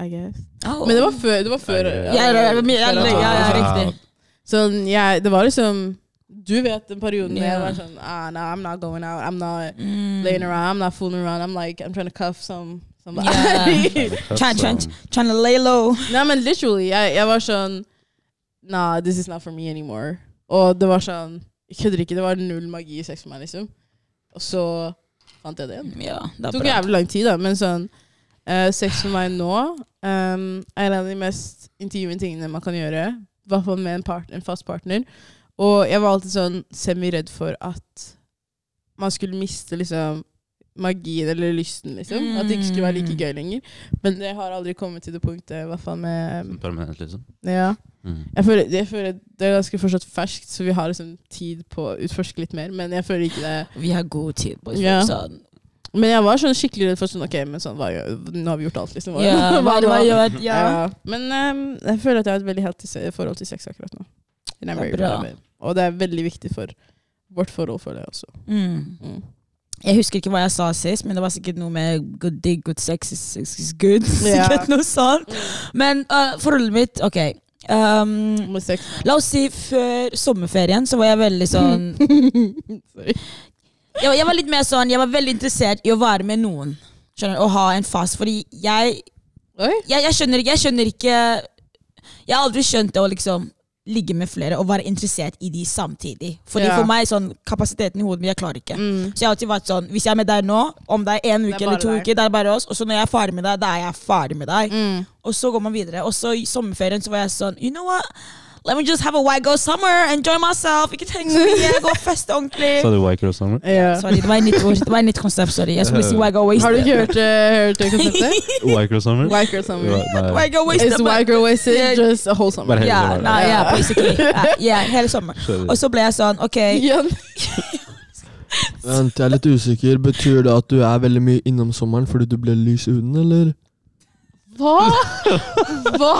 Speaker 1: I guess.
Speaker 2: Oh.
Speaker 1: Men det var før. Det var før
Speaker 3: Ja,
Speaker 2: Ja, riktig.
Speaker 1: Sånn, jeg, det var liksom Du vet den perioden da jeg var sånn ah, No, I'm not going out. I'm not
Speaker 2: Mm.
Speaker 1: laying around. I'm not fooling around. I'm like I'm trying to cuff some somebody.
Speaker 2: Yeah. Trying, trying, trying to lay low.
Speaker 1: Nei, men literally. Jeg, jeg var sånn Nah, this is not for me anymore. Og det var sånn Jeg kødder ikke. Det var null magi i sex for meg, liksom. Og så fant jeg det igjen.
Speaker 2: Ja, det
Speaker 1: Det tok jævlig lang tid, da, men sånn uh, Sex for meg nå um, er en av de mest intime tingene man kan gjøre. I hvert fall med en, part, en fast partner. Og jeg var alltid sånn semi-redd for at man skulle miste liksom magien eller lysten, liksom. At det ikke skulle være like gøy lenger. Men det har aldri kommet til det punktet, i hvert fall med
Speaker 3: Permanent, liksom.
Speaker 1: Ja.
Speaker 3: Mm.
Speaker 1: Jeg føler, jeg føler det er ganske fortsatt ferskt, så vi har liksom tid på å utforske litt mer. Men jeg føler ikke det
Speaker 2: Vi har god tid. på boys.
Speaker 1: Ja.
Speaker 2: Sånn.
Speaker 1: Men jeg var sånn skikkelig redd for sånn Ok, men sånn, hva, nå har vi gjort alt, liksom. Hva,
Speaker 2: Ja, hva, hva gjør ja.
Speaker 1: Ja. Men um, jeg føler at jeg har et veldig healthy forhold til sex akkurat nå.
Speaker 2: Det er bra.
Speaker 1: Og det er veldig viktig for vårt forhold, føler jeg også.
Speaker 2: Mm.
Speaker 1: Mm.
Speaker 2: Jeg husker ikke hva jeg sa sist, men det var sikkert noe med good dig, good sex is, is good. Sikkert noe sånt. Men uh, forholdet mitt, ok. Um, la oss si før sommerferien så var jeg veldig sånn jeg, jeg var litt mer sånn, jeg var veldig interessert i å være med noen. Skjønner? Å ha en fast. Fordi jeg, jeg, jeg skjønner ikke Jeg skjønner ikke Jeg har aldri skjønt det å liksom ligge med flere og være interessert i de samtidig. Fordi
Speaker 1: Ja.
Speaker 2: For meg sånn kapasiteten i hodet mitt, jeg klarer ikke.
Speaker 1: Mm.
Speaker 2: Så jeg har alltid vært sånn Hvis jeg er med deg nå, om det er en
Speaker 1: er
Speaker 2: uke eller to
Speaker 1: der.
Speaker 2: uker, det er bare oss. Og så når jeg er ferdig med deg, da er jeg ferdig med deg.
Speaker 1: Mm.
Speaker 2: Og så går man videre. Og så i sommerferien så var jeg sånn You know what? Let me just have a white girl summer, enjoy myself. Ikke tenk så mye, gå og feste ordentlig.
Speaker 3: Sa du White Girl Summer?
Speaker 1: Ja.
Speaker 2: Sorry, det var et nytt ord. Det var et nytt konsept, sorry. Jeg skulle si white girl wasted.
Speaker 1: Har du ikke hørt, uh, hørt det konseptet?
Speaker 3: White Girl Summer?
Speaker 1: White girl summer.
Speaker 3: Nei.
Speaker 2: White girl wasted.
Speaker 1: It's white girl wasted,
Speaker 2: Yeah.
Speaker 1: just a whole summer.
Speaker 2: Ja,
Speaker 3: yeah,
Speaker 2: nei, ja, basically. Ja, yeah, hele sommer. Og så ble jeg sånn, ok
Speaker 4: Vent, jeg er litt usikker. Betyr det at du er veldig mye innom sommeren fordi du ble lys i huden, eller?
Speaker 1: Hva? Hva?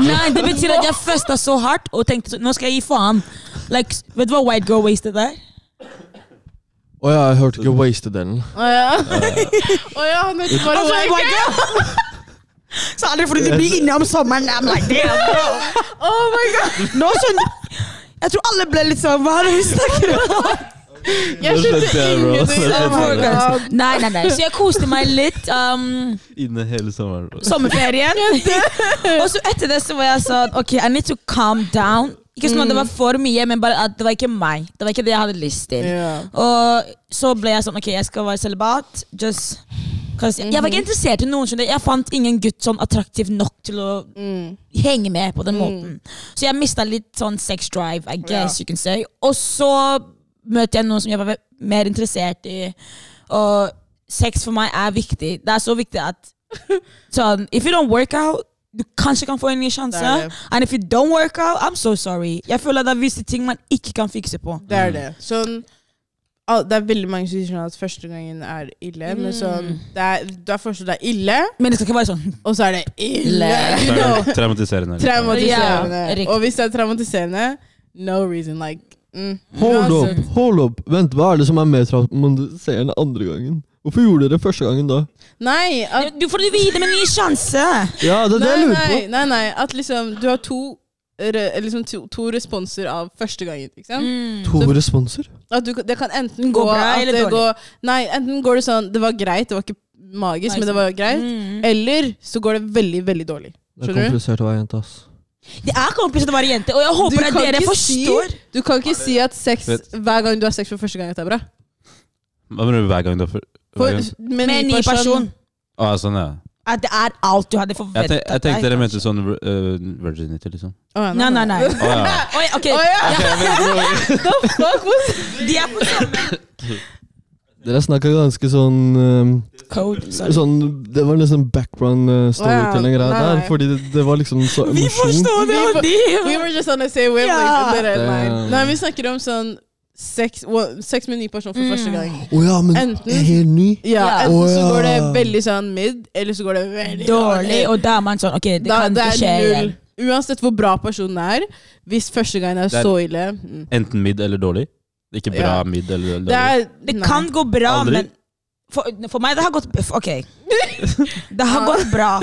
Speaker 2: Nei, det betyr at jeg festa så hardt og tenkte så, nå skal jeg gi faen. Like, vet du hva white girl wasted er?
Speaker 4: Å ja, jeg hørte ikke wasted-delen.
Speaker 1: Å ja. Å ja, han heter bare
Speaker 2: Altså,
Speaker 1: white girl!
Speaker 2: Så aldri fordi du blir inne om sommeren. I'm like, damn, bro.
Speaker 1: Oh my god.
Speaker 2: Nå skjønner Jeg tror alle ble litt sånn Hva er det hun snakker om?
Speaker 1: Jeg skjønte ingenting.
Speaker 3: Nå
Speaker 1: Oh god.
Speaker 2: Nei, nei, nei. Så jeg koste meg litt. Um,
Speaker 3: Inne hele sommeren.
Speaker 2: sommerferien. og så etter det så var jeg sånn Ok, I need to calm down. Ikke sånn at det var for mye, men bare at det var ikke meg. Det var ikke det jeg hadde lyst til.
Speaker 1: Yeah.
Speaker 2: Og så ble jeg sånn Ok, jeg skal være celibat. Just cause Jeg var ikke interessert i noen. skjønner. Jeg fant ingen gutt sånn attraktiv nok til å
Speaker 1: Mm.
Speaker 2: henge med på den måten. Så jeg mista litt sånn sex drive, I guess you can say. Og så møter jeg noen som jeg var mer interessert i. Og sex for meg er viktig. Det er så viktig at sånn If you don't work out, du kanskje kan få en ny sjanse.
Speaker 1: Det det.
Speaker 2: And if you don't work out, I'm so sorry. Jeg føler at det er visse ting man ikke kan fikse på.
Speaker 1: Det er det. Sånn Det er veldig mange som sier sånn at første gangen er ille, men sånn
Speaker 2: Mm.
Speaker 1: det er, det er forstått det er ille,
Speaker 2: Men det skal ikke være sånn.
Speaker 1: og så er det ille.
Speaker 2: Ille.
Speaker 1: You know.
Speaker 3: er Traumatiserende. liksom.
Speaker 1: Traumatiserende.
Speaker 2: Ja,
Speaker 1: og hvis det er traumatiserende, no reason. Like mm,
Speaker 4: Hold opp, hold opp. Vent, hva er det som er mer traumatiserende andre gangen? Hvorfor gjorde dere det første gangen da?
Speaker 1: Nei, at,
Speaker 2: Du får du videre med en ny sjanse.
Speaker 4: Ja, det er det
Speaker 1: nei,
Speaker 4: jeg lurer på.
Speaker 1: nei, nei. nei, At liksom du har to, liksom to, to responser av første gangen. Ikke sant?
Speaker 2: Mm.
Speaker 4: To
Speaker 1: Så-
Speaker 4: responser?
Speaker 1: At du, det kan enten
Speaker 2: gå,
Speaker 1: gå
Speaker 2: bra
Speaker 1: at
Speaker 2: eller
Speaker 1: det
Speaker 2: dårlig?
Speaker 1: går, Nei, enten går det sånn Det var greit, det var ikke magisk, men det var greit.
Speaker 2: Mm.
Speaker 1: Eller så går det veldig, veldig dårlig.
Speaker 4: Det er
Speaker 1: Skjønner du?
Speaker 4: komplisert å være jente, ass.
Speaker 2: Det er komplisert å være jente, og jeg håper at dere
Speaker 1: forstår. si-. Du kan ikke si at sex hver gang du har sex for første gang, at det er bra.
Speaker 3: Hva mener du hver gang du har
Speaker 1: For,
Speaker 3: gang?
Speaker 1: med,
Speaker 2: en ny person.
Speaker 3: Å, sånn, ja.
Speaker 2: At det er alt du hadde forventet
Speaker 3: tenk, jeg tenkte dere mente sånn uh, virginity, liksom.
Speaker 1: Oh, ja,
Speaker 2: Nei, nei, nei.
Speaker 3: Ja.
Speaker 2: Oi, ok,
Speaker 1: ja.
Speaker 2: De er på samme
Speaker 4: Dere snakka ganske sånn ehm,
Speaker 2: code. Sorry.
Speaker 4: Sånn, Det var liksom background uh, story
Speaker 1: Å, ja.
Speaker 4: til den greia
Speaker 1: Nei,
Speaker 4: der. Fordi det, det var liksom så emosjon.
Speaker 2: Vi forstår det, og
Speaker 1: We were just on the same wavelength. Yeah. Nei. Vi snakker om sånn sex, well, sex med en ny person for
Speaker 2: Mm.
Speaker 1: første gang.
Speaker 4: Oh ja, men
Speaker 1: Enten-
Speaker 4: helt ny?
Speaker 1: Ja,
Speaker 2: enten
Speaker 1: Enten
Speaker 4: ja.
Speaker 1: så går det veldig sånn mid, eller så går det veldig
Speaker 2: dårlig, og da er man sånn Ok, det
Speaker 1: Da,
Speaker 2: kan
Speaker 1: det
Speaker 2: ikke skje igjen.
Speaker 1: Uansett hvor bra personen er, hvis første gangen er
Speaker 3: Det er-
Speaker 1: så ille mm.
Speaker 3: Enten mid eller dårlig. Ikke bra,
Speaker 1: Ja.
Speaker 3: middel eller dårlig.
Speaker 1: Det er
Speaker 2: Det kan gå bra,
Speaker 3: Aldri.
Speaker 2: men for, for meg, det har gått Ok. Det har gått bra.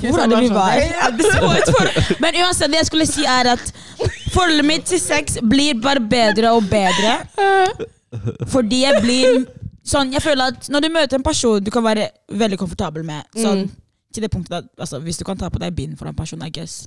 Speaker 2: Hvor er det vi var? At det så ut for- Men uansett, det jeg skulle si er at forholdet mitt til sex blir bare bedre og bedre. Fordi jeg blir sånn Jeg føler at når du møter en person du kan være veldig komfortabel med Sånn
Speaker 1: Mm.
Speaker 2: til det punktet at altså, Hvis du kan ta på deg bind for en person, I guess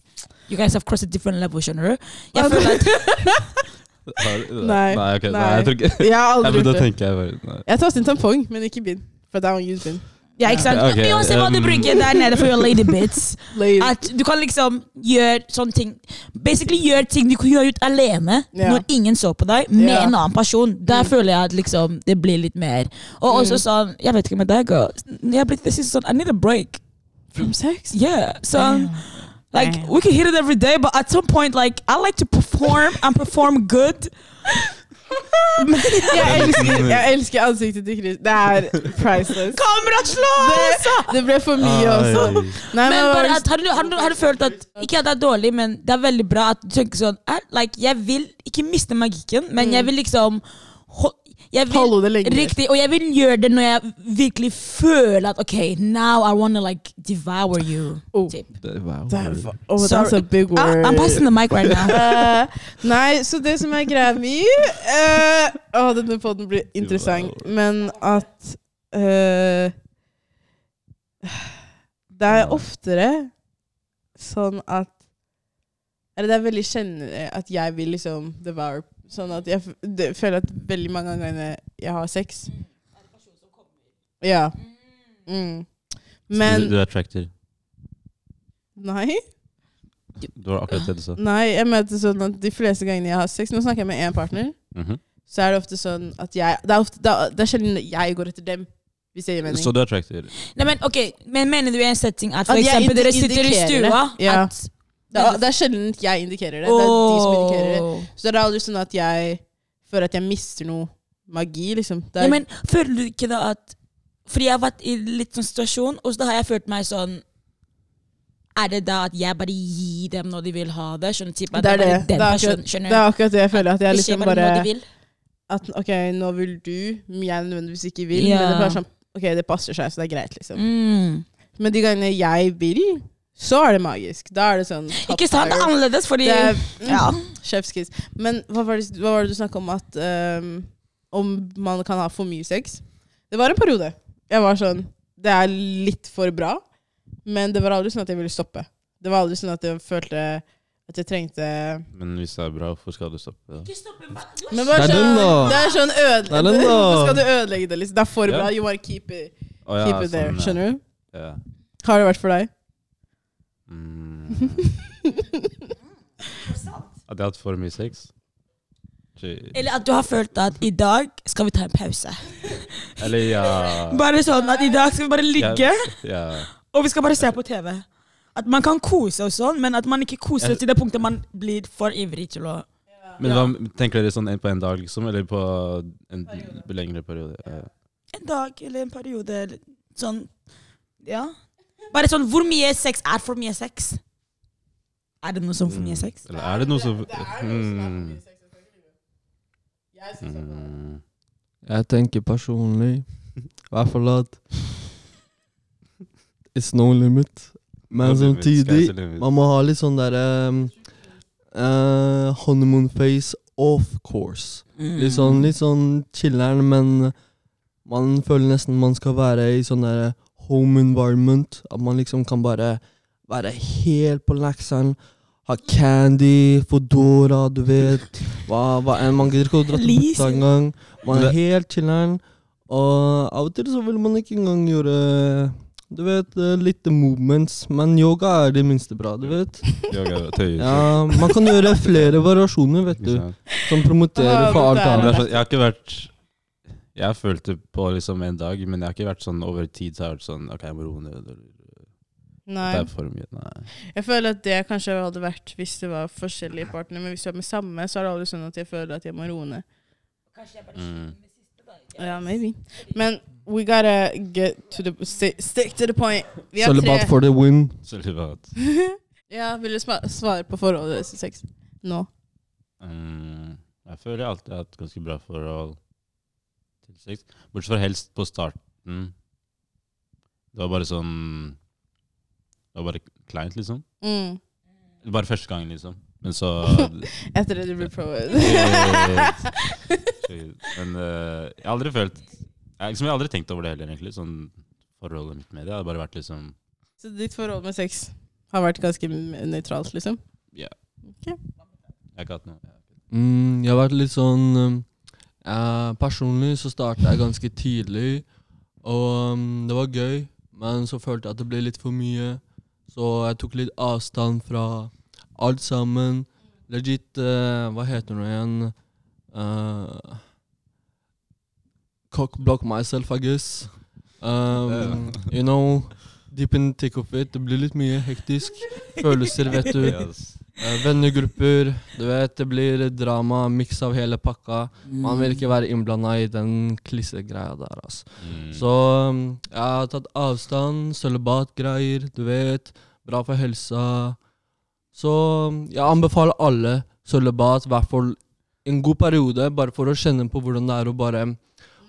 Speaker 2: You guys have crossed a different level, skjønner du? Jeg føler at
Speaker 1: Nei,
Speaker 3: Nei, ok, nei,
Speaker 1: nei.
Speaker 3: jeg tror ikke
Speaker 1: Jeg har aldri gjort det.
Speaker 3: tenker jeg bare nei.
Speaker 1: Jeg tar sin tampong, men ikke bind. For I don't use bind.
Speaker 2: Ja, ikke sant?
Speaker 3: Ok,
Speaker 2: Uansett hva du
Speaker 3: um,
Speaker 2: bruker der nede for your lady bits
Speaker 1: Lady.
Speaker 2: At du kan liksom gjøre sånne ting Basically gjøre ting du kan gjøre ut alene
Speaker 1: Ja.
Speaker 2: når ingen så på deg, med
Speaker 1: Ja.
Speaker 2: en annen person. Der
Speaker 1: Mm.
Speaker 2: føler jeg at liksom det blir litt mer. Og også
Speaker 1: Mm.
Speaker 2: sånn Jeg vet ikke med deg, girl. Jeg har blitt det siste sånn I need a break.
Speaker 1: From sex?
Speaker 2: Yeah. Sånn Like
Speaker 1: Damn.
Speaker 2: we can hit it every day, but at some point, like I like to perform and perform good.
Speaker 1: Jeg elsker, jeg elsker ansiktet til Chris. Det er priceless.
Speaker 2: Kamera slå!
Speaker 1: Det ble for mye også.
Speaker 3: Ai.
Speaker 1: Nei,
Speaker 2: Men
Speaker 1: men
Speaker 2: bare
Speaker 1: hva-
Speaker 2: at, har, du, har, du, har du følt at Ikke at det er dårlig, men det er veldig bra at du tenker sånn like, Jeg vil ikke miste magikken, men jeg vil liksom ho- jeg vil,
Speaker 1: det lenger.
Speaker 2: Riktig, og jeg vil gjøre det når jeg virkelig føler at OK, now I wanna like devour you.
Speaker 1: Oh. Devour. Oh, that's
Speaker 2: Sorry.
Speaker 1: a big
Speaker 2: Ah,
Speaker 1: word.
Speaker 2: I'm passing the mic right now.
Speaker 1: uh, nei, så det som er greia mi uh, Å, denne podden blir interessant. Men at uh, Det er oftere sånn at Eller det er veldig kjennende at jeg vil liksom devour Sånn at jeg det, føler at veldig mange ganger jeg har sex Er det personen Ja. Mm. Men
Speaker 3: du, du er attracted.
Speaker 1: Nei.
Speaker 3: Det var akkurat det du sa.
Speaker 1: Nei, jeg mente sånn at de fleste gangene jeg har sex Nå snakker jeg med én partner.
Speaker 3: Mhm.
Speaker 1: så er det ofte sånn at jeg Det er, ofte, det er, det er sjelden jeg går etter dem, hvis jeg gir mening.
Speaker 3: Så du er attracted?
Speaker 2: Nei, men ok, men Mener du i en setting at for
Speaker 1: At
Speaker 2: eksempel dere sitter i
Speaker 1: det.
Speaker 2: stua
Speaker 1: Ja.
Speaker 2: at
Speaker 1: det, er, det er sjelden jeg indikerer det. Det er de som indikerer det. Så det er aldri sånn at jeg føler at jeg mister noe magi, liksom. Det
Speaker 2: Ja,
Speaker 1: er,
Speaker 2: men føler du ikke da at Fordi jeg har vært i litt sånn situasjon, og så da har jeg følt meg sånn Er det da at jeg bare gir dem når de vil ha det? Skjønner? Typ,
Speaker 1: det er det. Det er, akkurat, det er akkurat det jeg føler. At jeg liksom
Speaker 2: bare.
Speaker 1: At ok, nå vil du, men jeg nødvendigvis ikke vil.
Speaker 2: Ja.
Speaker 1: Men det er bare sånn Ok, det passer seg, så det er greit, liksom.
Speaker 2: Mm.
Speaker 1: Men de gangene jeg vil, så er det magisk. Da er det sånn top
Speaker 2: Ikke sant? Det er
Speaker 1: fire.
Speaker 2: annerledes, fordi
Speaker 1: Det er,
Speaker 2: Ja.
Speaker 1: Chefskiss. Men hva var det, hva var det du snakka om at um, Om man kan ha for mye sex? Det var en periode. Jeg var sånn Det er litt for bra, men det var aldri sånn at jeg ville stoppe. Det var aldri sånn at jeg følte at jeg trengte
Speaker 3: Men hvis det er bra, hvorfor skal du stoppe? da?
Speaker 1: Men bare sånn. Det er sånn øde...
Speaker 4: Det den, da.
Speaker 1: Hvorfor skal du ødelegge det? liksom? Det er for bra. You wanna keep it, keep it there.
Speaker 3: sånn.
Speaker 1: Skjønner du? Har det vært for deg?
Speaker 3: Mm. At jeg har hatt for mye sex? Jeez.
Speaker 2: Eller at du har følt at i dag skal vi ta en pause.
Speaker 3: Eller ja
Speaker 2: Bare sånn at i dag skal vi bare ligge.
Speaker 3: Ja.
Speaker 2: Og vi skal bare se på TV. At man kan kose og sånn, men at man ikke koser
Speaker 3: Jeg-
Speaker 2: til det punktet man blir for ivrig til å
Speaker 3: Men hva tenker dere sånn en på en dag, liksom? Eller på en lengre periode? Eh,
Speaker 2: En dag eller en periode eller sånn Ja. Bare sånn Hvor mye sex er for mye sex? Er det noe som for mye sex?
Speaker 3: Eller er det noe som
Speaker 1: Det er noe som er
Speaker 3: for
Speaker 1: mye sex. Jeg synes det.
Speaker 3: Mm.
Speaker 4: Jeg tenker personlig i hvert fall at It's no limit. Men
Speaker 3: No limit,
Speaker 4: samtidig
Speaker 3: sky's the limit.
Speaker 4: Man må ha litt sånn derre um, eh, honeymoon face off course. Litt sånn, litt sånn chiller'n, men man føler nesten man skal være i sånn derre home environment. At man liksom kan bare være helt på lekseren. Ha candy, Foodora, du vet. Hva, hva enn. Man gidder ikke å dra til bukta engang. Man er helt chiller'n. Og av og til så vil man ikke engang gjøre du vet, eh, litt movements, men yoga er det minste bra, du vet.
Speaker 3: Yoga, seg.
Speaker 4: Ja, Man kan gjøre flere variasjoner, vet du, som promoterer for alt annet.
Speaker 3: jeg har ikke vært Jeg følte på liksom en dag, men jeg har ikke vært sånn over tid. Så har jeg vært sånn OK, jeg må roe ned. eller,
Speaker 1: Nei.
Speaker 3: Det er for mye. Nei.
Speaker 1: Jeg føler at det kanskje hadde vært hvis det var forskjellige partnere, men hvis du er med samme, så er det aldri sånn at jeg føler at jeg må roe ned.
Speaker 3: Mm.
Speaker 1: Ja, maybe. Men we gotta get to the sti- stick to the point. Vi har
Speaker 4: Celibat
Speaker 1: tre
Speaker 4: for the win.
Speaker 3: Celibat.
Speaker 1: Ja, vil du sma- svare på forholdet deres til sex nå?
Speaker 3: Mm, jeg føler jeg alltid har hatt ganske bra forhold sex. Bortsett fra helst på starten. Det var bare sånn Det var bare kleint, liksom.
Speaker 1: Mm.
Speaker 3: Bare første gangen, liksom. Men så
Speaker 1: Etter det du ble prøvd.
Speaker 3: Men uh, jeg har aldri følt jeg, liksom, jeg har aldri tenkt over det heller, egentlig. Sånn forholdet mitt med det. Har bare vært liksom
Speaker 1: Så ditt forhold med sex har vært ganske nøytralt, liksom?
Speaker 3: Jeg har ikke hatt noe.
Speaker 4: Mm, jeg har vært litt sånn eh, Personlig så startet jeg ganske tidlig, og um, det var gøy. Men så følte jeg at det ble litt for mye, så jeg tok litt avstand fra alt sammen. Legit uh, Hva heter det igjen? Uh, cock block myself, I guess. Um, you know, deep in the thick it. Det blir litt mye hektisk. Følelser, vet du.
Speaker 3: Yes.
Speaker 4: Eh, vennegrupper, du vet, det blir drama, miks av hele pakka. Man vil ikke være innblanda i den klissegreia der, altså.
Speaker 3: Mm.
Speaker 4: Så um, jeg har tatt avstand, sølibatgreier, du vet. Bra for helsa. Så um, jeg anbefaler alle sølibat, i hvert fall en god periode, bare for å kjenne på hvordan det er å bare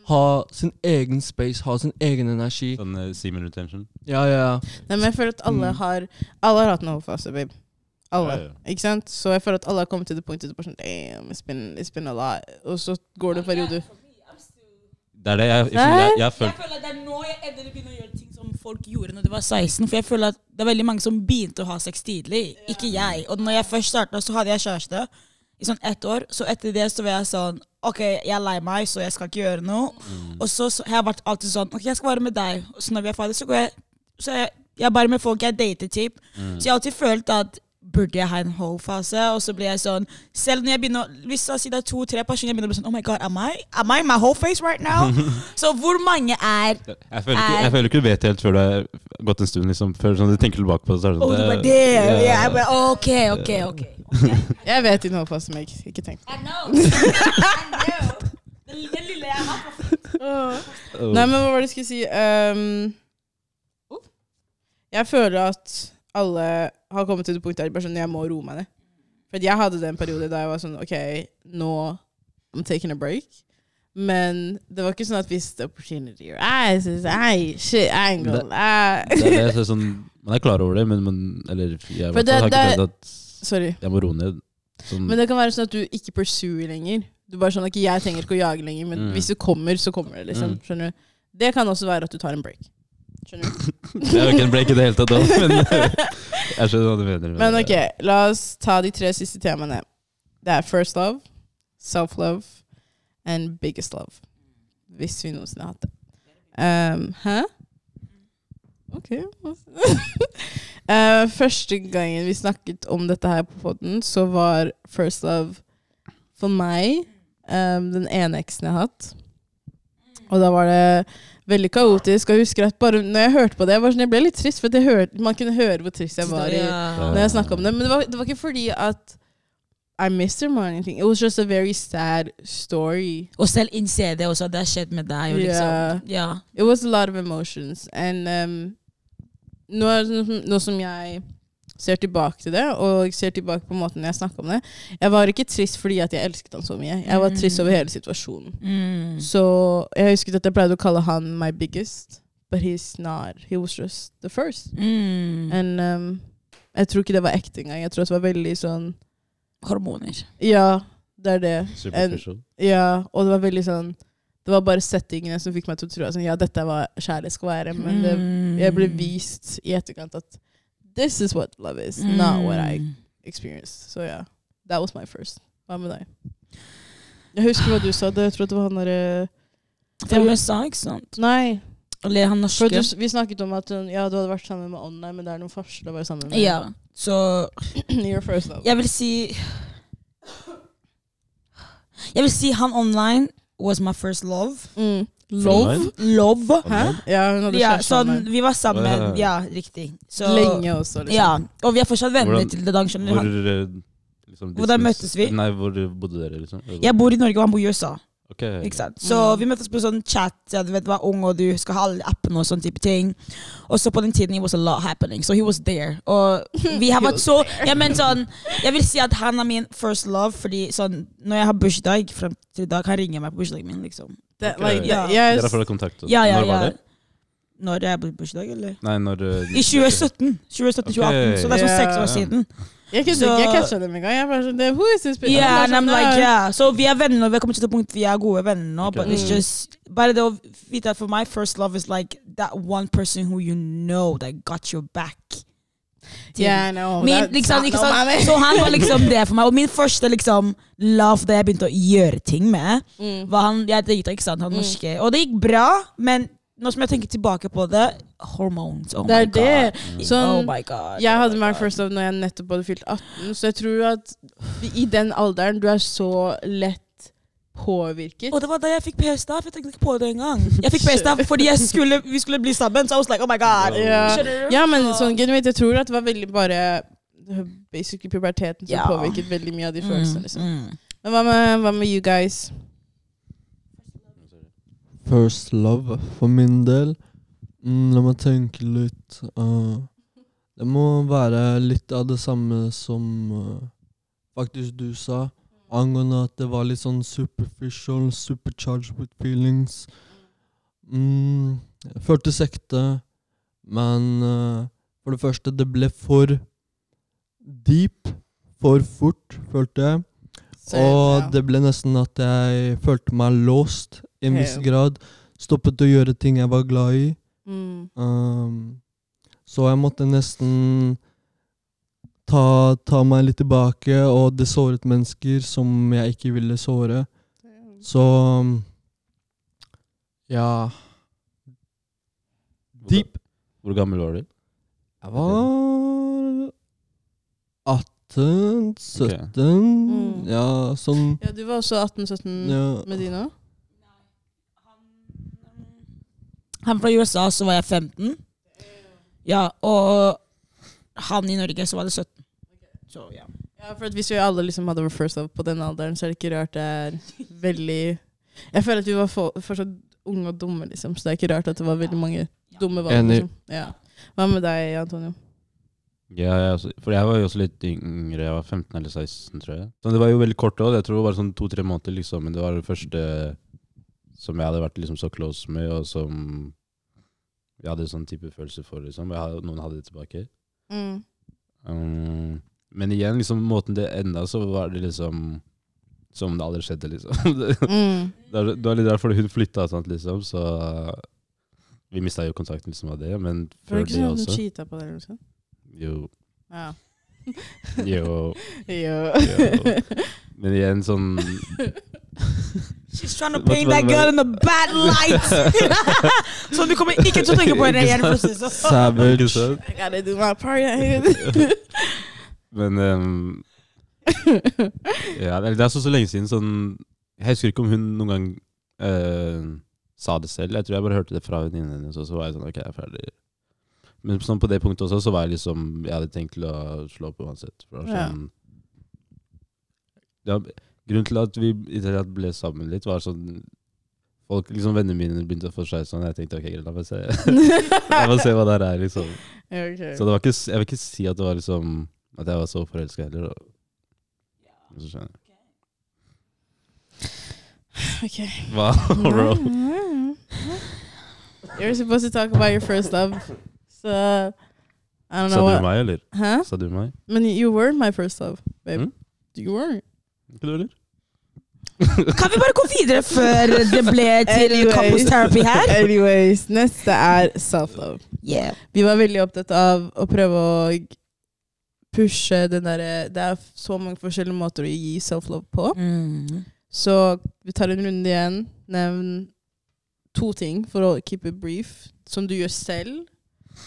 Speaker 4: ha sin egen space, ha sin egen energi.
Speaker 3: Sånn uh, semen retention.
Speaker 4: Ja, ja.
Speaker 1: Nei, men jeg føler at alle
Speaker 4: Mm.
Speaker 1: har Alle har hatt en hovedfase, babe. Alle.
Speaker 3: Ja, ja.
Speaker 1: Ikke sant? Så jeg føler at alle har kommet til det punktet det bare sånn Damn, it's been, it's been a lot. Og så går det en periode.
Speaker 3: Det er det jeg, jeg, jeg, jeg Jeg
Speaker 2: føler at det er nå jeg endelig begynner å gjøre ting som folk gjorde når de var 16. For jeg føler at det er veldig mange som begynte å ha sex tidlig. Ikke jeg. Og når jeg først starta, så hadde jeg kjæreste i sånn ett år. Så etter det så var jeg sånn OK, jeg er lei meg, så jeg skal ikke gjøre noe.
Speaker 3: mm.
Speaker 2: Og så, så har jeg vært alltid sånn OK, jeg skal være med deg. Og så når vi er ferdige, så går jeg Så jeg, jeg er bare med folk jeg dater, typ.
Speaker 3: Mm.
Speaker 2: Så jeg har alltid følt at burde jeg ha en ho-fase? Og så blir jeg sånn Selv når jeg begynner Hvis jeg sier det er to-tre personer, jeg begynner å bli sånn Oh my god, am I, am I my whole face right now? så hvor mange er
Speaker 3: Jeg føler, ikke, jeg føler ikke du vet helt før du har gått en stund. liksom Før sånn, du tenker tilbake på det. Så er det sånn,
Speaker 2: det var
Speaker 3: det-
Speaker 2: det!
Speaker 3: Yeah,
Speaker 2: Ja, jeg bare, ok, ok, ok.
Speaker 1: Jeg vet din hovedfase, men jeg ikke, ikke tenkt
Speaker 2: I know. I know. Den, lille jeg har på
Speaker 3: Oh.
Speaker 1: Nei, men hva var det jeg skulle si? Um, jeg føler at alle har kommet til det punktet der sånn Jeg må roe meg ned. For jeg hadde det en periode da jeg var sånn OK, nå I'm taking a break. Men det var ikke sånn at hvis the opportunity I, I, shit, I ain't gonna lie.
Speaker 3: Det er det, så sånn, man er klar over det, men man Eller jeg
Speaker 1: det-
Speaker 3: har ikke tenkt at
Speaker 1: Sorry.
Speaker 3: jeg må roe ned. Sånn,
Speaker 1: Men det kan være sånn at du ikke pursuer lenger. Du bare sånn, ok, Jeg trenger ikke å jage lenger, men
Speaker 3: Mm.
Speaker 1: hvis du kommer, så kommer det. liksom,
Speaker 3: Mm.
Speaker 1: skjønner du? Det kan også være at du tar en break. Skjønner du?
Speaker 3: det ble ikke det hele tatt, da, men jeg skjønner hva du mener.
Speaker 1: Men ok, la oss ta de tre siste temaene. Det er first love, self-love and biggest love. Hvis vi noensinne har hatt det. Um, hæ? Ok. Eh, første gangen vi snakket om dette her på podden, så var first love for meg um, den ene eksen jeg har hatt. Og da var det veldig kaotisk. Og jeg husker at bare når jeg hørte på det, jeg, var sånn, jeg ble litt trist, for hørte, man kunne høre hvor trist jeg var i, når jeg snakket om det. Men det var, det var ikke fordi at I missed him or anything. It was just a very sad story.
Speaker 2: Og selv innse det også, at det har skjedd med deg. Liksom,
Speaker 1: Yeah.
Speaker 2: yeah.
Speaker 1: It was a lot of emotions. And um, nå, sånn- nå som jeg ser tilbake til det, og ser tilbake på måten jeg snakka om det Jeg var ikke trist fordi at jeg elsket han så mye. Jeg var trist over hele situasjonen.
Speaker 2: Mm.
Speaker 1: Så jeg husket at jeg pleide å kalle han my biggest, but he's not. He was just the first.
Speaker 2: Mm.
Speaker 1: And um, jeg tror ikke det var ekte engang. Jeg tror det var veldig sånn
Speaker 2: Hormoner.
Speaker 1: Ja, det er det.
Speaker 3: Superficial.
Speaker 1: Ja, og det var veldig sånn Det var bare settingene som fikk meg til å tro at sånn, ja, dette er hva kjærlighet skal være. Men det,
Speaker 2: Mm.
Speaker 1: jeg ble vist i etterkant at this is what love is, not what I
Speaker 2: Mm.
Speaker 1: experienced. Så ja, that was my first. Hva med deg? Jeg husker hva du sa. Det, jeg tror det var han derre
Speaker 2: Fra USA, ikke sant?
Speaker 1: Nei,
Speaker 2: Eller han norske.
Speaker 1: du, vi snakket om at ja, du hadde vært sammen med online, men det er noen forskjell å være sammen med
Speaker 2: Ja, så
Speaker 1: your first love.
Speaker 2: jeg vil si Jeg vil si han online was my first love.
Speaker 1: Mm.
Speaker 3: Online?
Speaker 2: Love.
Speaker 1: Hæ? Ja, hun hadde
Speaker 2: Ja,
Speaker 1: kjæreste
Speaker 2: sånn, vi var sammen.
Speaker 3: Ja.
Speaker 2: Ja, riktig. Så,
Speaker 1: Lenge også, liksom.
Speaker 2: Ja, og vi er fortsatt venner
Speaker 3: Hvordan-
Speaker 2: til det dag. skjønner du.
Speaker 3: Hvor, eh, liksom,
Speaker 2: Hvordan
Speaker 3: distance-
Speaker 2: møttes vi?
Speaker 3: Nei, hvor bodde dere, liksom?
Speaker 2: Jeg bor i Norge, og han bor i USA.
Speaker 3: Ok.
Speaker 2: Ikke sant? Så vi møttes på sånn chat. Ja, du vet, var ung, og du skal ha alle appene og sånn type ting. Og så på den tiden it was a lot happening, so he was there. Og vi har vært så ja, men sånn, Jeg vil si at han er min first love, fordi sånn, når jeg har bursdag frem til i dag, han ringer meg på bursdagen min. liksom.
Speaker 1: Like, yes.
Speaker 3: Dere får kontakt?
Speaker 2: Ja, ja,
Speaker 3: Når var det?
Speaker 2: Når jeg ble bursdag, eller?
Speaker 3: Nei, når du...
Speaker 2: I 2017. 2017-2018, så det er sånn seks år siden.
Speaker 1: Jeg kunne
Speaker 2: Så-
Speaker 1: ikke catcha dem engang. Jeg var sånn, det- er?
Speaker 2: Yeah, and I'm like, yeah. Så vi er venner nå. Vi har kommet til et punkt vi er gode venner nå.
Speaker 3: Okay.
Speaker 2: But it's
Speaker 1: Mm.
Speaker 2: just Bare det å vite at for my first love is like that one person who you know that got your back.
Speaker 1: Yeah.
Speaker 2: Min, liksom,
Speaker 1: no money.
Speaker 2: Så han var liksom det for meg. Og min første liksom love da jeg begynte å gjøre ting med,
Speaker 1: Mm.
Speaker 2: var han jeg data, ikke sant? Han
Speaker 1: Mm.
Speaker 2: norske. Og det gikk bra, men nå som jeg tenker tilbake på det Hormones. Oh
Speaker 1: Det er
Speaker 2: my
Speaker 1: det.
Speaker 2: god.
Speaker 1: Sånn,
Speaker 2: oh my god.
Speaker 1: Jeg
Speaker 2: oh
Speaker 1: hadde
Speaker 2: my
Speaker 1: my
Speaker 2: God.
Speaker 1: first love når jeg nettopp hadde fylt 18, så jeg tror at i den alderen du er så lett påvirket.
Speaker 2: Og det var da jeg fikk p-staff. Jeg tenkte ikke på det engang. Jeg fikk p-staff fordi jeg skulle, vi skulle bli sammen. Så I was like, oh my god. Yeah.
Speaker 1: Ja, men sånn genuint, jeg tror at det var veldig bare basically puberteten som
Speaker 2: yeah.
Speaker 1: påvirket veldig mye av de følelsene. liksom.
Speaker 2: Mm.
Speaker 1: Men hva med, hva med you guys?
Speaker 4: First love for min del. Mm, la meg tenke litt. Uh, det må være litt av det samme som uh, faktisk du sa. Angående at det var litt sånn superficial, supercharged with feelings. Mm, jeg følte sekte, men uh, for det første, det ble for deep. For fort, følte jeg.
Speaker 1: Same,
Speaker 4: Og
Speaker 1: ja.
Speaker 4: det ble nesten at jeg følte meg låst i en viss grad. Stoppet å gjøre ting jeg var glad i.
Speaker 1: Mm.
Speaker 4: Um, så jeg måtte nesten ta, ta meg litt tilbake, og det såret mennesker som jeg ikke ville såre. Så um, ja Deep.
Speaker 3: Hvor gammel var du?
Speaker 4: Jeg var 18, 17
Speaker 1: Mm.
Speaker 4: Ja, sånn
Speaker 1: Ja, du var også 18-17
Speaker 4: ja.
Speaker 1: med dine?
Speaker 2: Han fra USA, så var jeg 15. Ja, og han i Norge, så var det 17. Så ja.
Speaker 1: Ja, for at Hvis vi alle liksom hadde vår first love på den alderen, så er det ikke rart det er veldig Jeg føler at vi var fortsatt unge og dumme, liksom, så det er ikke rart at det var veldig mange dumme valg. Liksom. Ja. Hva med deg, Antonio?
Speaker 3: Ja, jeg for jeg var jo også litt yngre. Jeg var 15 eller 16, tror jeg. Så det var jo veldig kort òg. Jeg tror det var sånn to-tre måneder, liksom. Men det var det første som jeg hadde vært liksom så close med, og som jeg hadde sånn type følelse for. liksom. Jeg hadde, noen hadde det tilbake.
Speaker 1: Mm.
Speaker 3: Um, men igjen, liksom måten det enda, så var det liksom som om det aldri skjedde, liksom. det,
Speaker 1: Mm.
Speaker 3: det var- det var litt derfor hun flytta sant, liksom, så vi mista jo kontakten liksom av det. Men
Speaker 1: Var
Speaker 3: før
Speaker 1: det ikke
Speaker 3: det
Speaker 1: sånn at du
Speaker 3: også
Speaker 1: cheata på deg, liksom?
Speaker 3: Jo.
Speaker 1: Ja.
Speaker 3: jo.
Speaker 1: Jo.
Speaker 3: Jo. Men igjen, sånn
Speaker 2: She's trying to paint that girl in a bad light! så du kommer ikke til å tenke på henne igjen.
Speaker 4: Savage.
Speaker 1: I gotta do my part.
Speaker 3: Men um, ja, det er- så, så lenge siden sånn Jeg husker ikke om hun noen gang uh, sa det selv. Jeg tror jeg bare hørte det fra venninnen hennes, og så var jeg sånn OK, jeg er ferdig. Men sånn på det punktet også, så var jeg liksom Jeg hadde tenkt til å slå opp uansett. For sånn,
Speaker 1: Ja.
Speaker 3: ja, Grunnen til at vi ble sammen litt, var sånn Folk, liksom Vennene mine begynte å få seg sånn. Jeg tenkte OK, greit, la meg se La meg se hva det her er, liksom.
Speaker 1: Okay.
Speaker 3: Så det var ikke, jeg vil ikke si at det var liksom At jeg var så forelska heller. Og, Så skjønner jeg.
Speaker 1: Ok.
Speaker 3: Hva, bro?
Speaker 1: You're supposed to talk about your first love. So I don't
Speaker 3: Sa du meg, eller?
Speaker 1: Hæ?
Speaker 3: Sa du meg?
Speaker 1: Men you weren't my first love, babe.
Speaker 3: Mm?
Speaker 1: You weren't.
Speaker 3: Ikke du, heller?
Speaker 2: Kan vi bare gå videre før det ble til
Speaker 1: Anyways.
Speaker 2: couples therapy her?
Speaker 1: Anyways, neste er self-love.
Speaker 2: Yeah.
Speaker 1: Vi var veldig opptatt av å prøve å pushe den derre Det er så mange forskjellige måter å gi self-love på.
Speaker 2: Mm.
Speaker 1: Så vi tar en runde igjen. Nevn to ting for å keep it brief, som du gjør selv,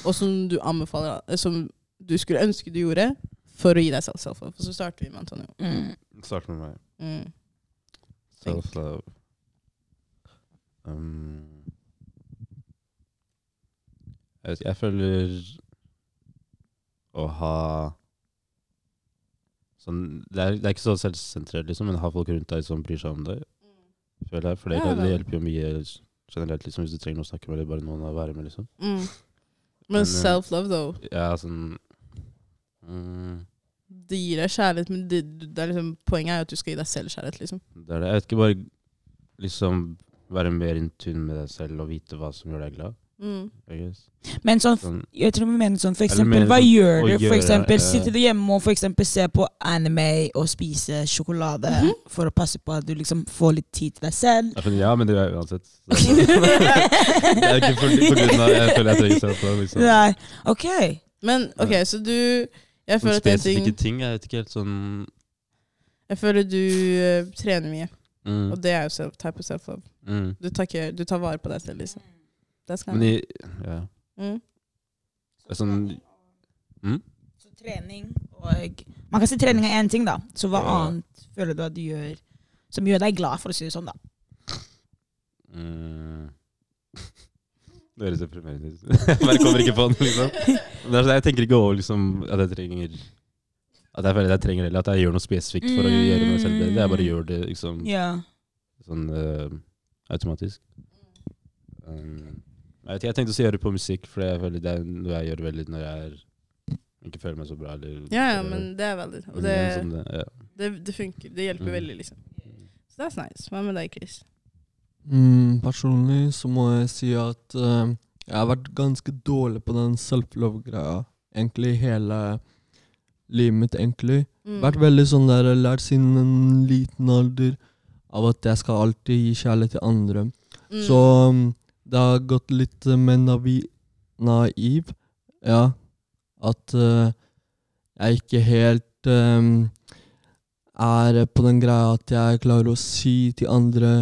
Speaker 1: og som du anbefaler eh, Som du skulle ønske du gjorde for å gi deg selv self-love. Så starter vi med Antonio.
Speaker 2: Mm.
Speaker 3: Start med meg.
Speaker 1: Mm.
Speaker 3: Self-love. Um, jeg, vet ikke, jeg føler å ha sånn, det, er, det er ikke så selvsentrert, liksom, men ha folk rundt deg som bryr seg om deg. Føler jeg, For det, det hjelper jo mye generelt, liksom, hvis du trenger noe å snakke med, eller bare noen å være med. liksom.
Speaker 1: Mm.
Speaker 3: Men,
Speaker 1: Men
Speaker 3: eh,
Speaker 1: self-love, though.
Speaker 3: Ja, sånn mm,
Speaker 1: Det gir deg kjærlighet, men det, det er liksom, poenget er jo at du skal gi deg selv kjærlighet. liksom.
Speaker 3: Det er det. Jeg vet ikke, bare liksom være mer in tune med deg selv og vite hva som gjør deg glad.
Speaker 1: Mm.
Speaker 2: Men sånn,
Speaker 3: Sånn,
Speaker 2: jeg tror vi mener sånn, for eksempel, hva
Speaker 3: sånn
Speaker 2: gjør du? For eksempel, sitter du hjemme og for eksempel ser på anime og spiser sjokolade
Speaker 1: Mhm.
Speaker 2: for å passe på at du liksom får litt tid til deg selv?
Speaker 3: Ja, men det gjør jeg uansett. Det er ikke for, på grunn av Jeg føler jeg trenger self-love. Liksom.
Speaker 2: Nei, ok.
Speaker 1: Men OK, så du Jeg føler at en
Speaker 3: spesifikke
Speaker 1: ting
Speaker 3: ting. Jeg vet ikke helt sånn
Speaker 1: Jeg føler du uh, trener mye,
Speaker 3: mm,
Speaker 1: og det er jo self, type of self-love.
Speaker 3: mm.
Speaker 1: Du, tar du tar vare på deg selv, liksom. Det skal
Speaker 3: Men i Ja.
Speaker 1: mm.
Speaker 3: Er sånn
Speaker 2: Så trening og Man kan si trening er én ting, da. Så hva
Speaker 3: Ja.
Speaker 2: annet føler du at du gjør som gjør deg glad, for å si det sånn, da?
Speaker 3: mm, Det høres deprimerende ut. Jeg bare kommer ikke på den, liksom. Det er sånn, jeg tenker ikke over liksom, at jeg trenger At jeg føler jeg trenger eller at jeg gjør noe spesifikt for å gjøre meg selv bedre. Jeg bare gjør det liksom
Speaker 2: yeah.
Speaker 3: sånn uh, automatisk. Um, jeg, jeg tenkte å gjøre det på musikk, for jeg føler det er noe jeg gjør veldig når jeg er, ikke føler meg så bra. Eller,
Speaker 1: Ja, ja, men det er veldig Og det,
Speaker 3: sånn det, ja.
Speaker 1: det, det funker. Det hjelper
Speaker 3: Mm.
Speaker 1: veldig, liksom. Så that's nice. Hva med deg, Chris?
Speaker 4: Mm, personlig så må jeg si at uh, jeg har vært ganske dårlig på den self-love-greia. Egentlig hele livet mitt, egentlig.
Speaker 1: Mm.
Speaker 4: Vært veldig sånn der, lært siden en liten alder av at jeg skal alltid gi kjærlighet til andre.
Speaker 1: Mm.
Speaker 4: Så um, det har gått litt uh, med navi naiv, ja. At uh, jeg ikke helt um, er på den greia at jeg klarer å si til andre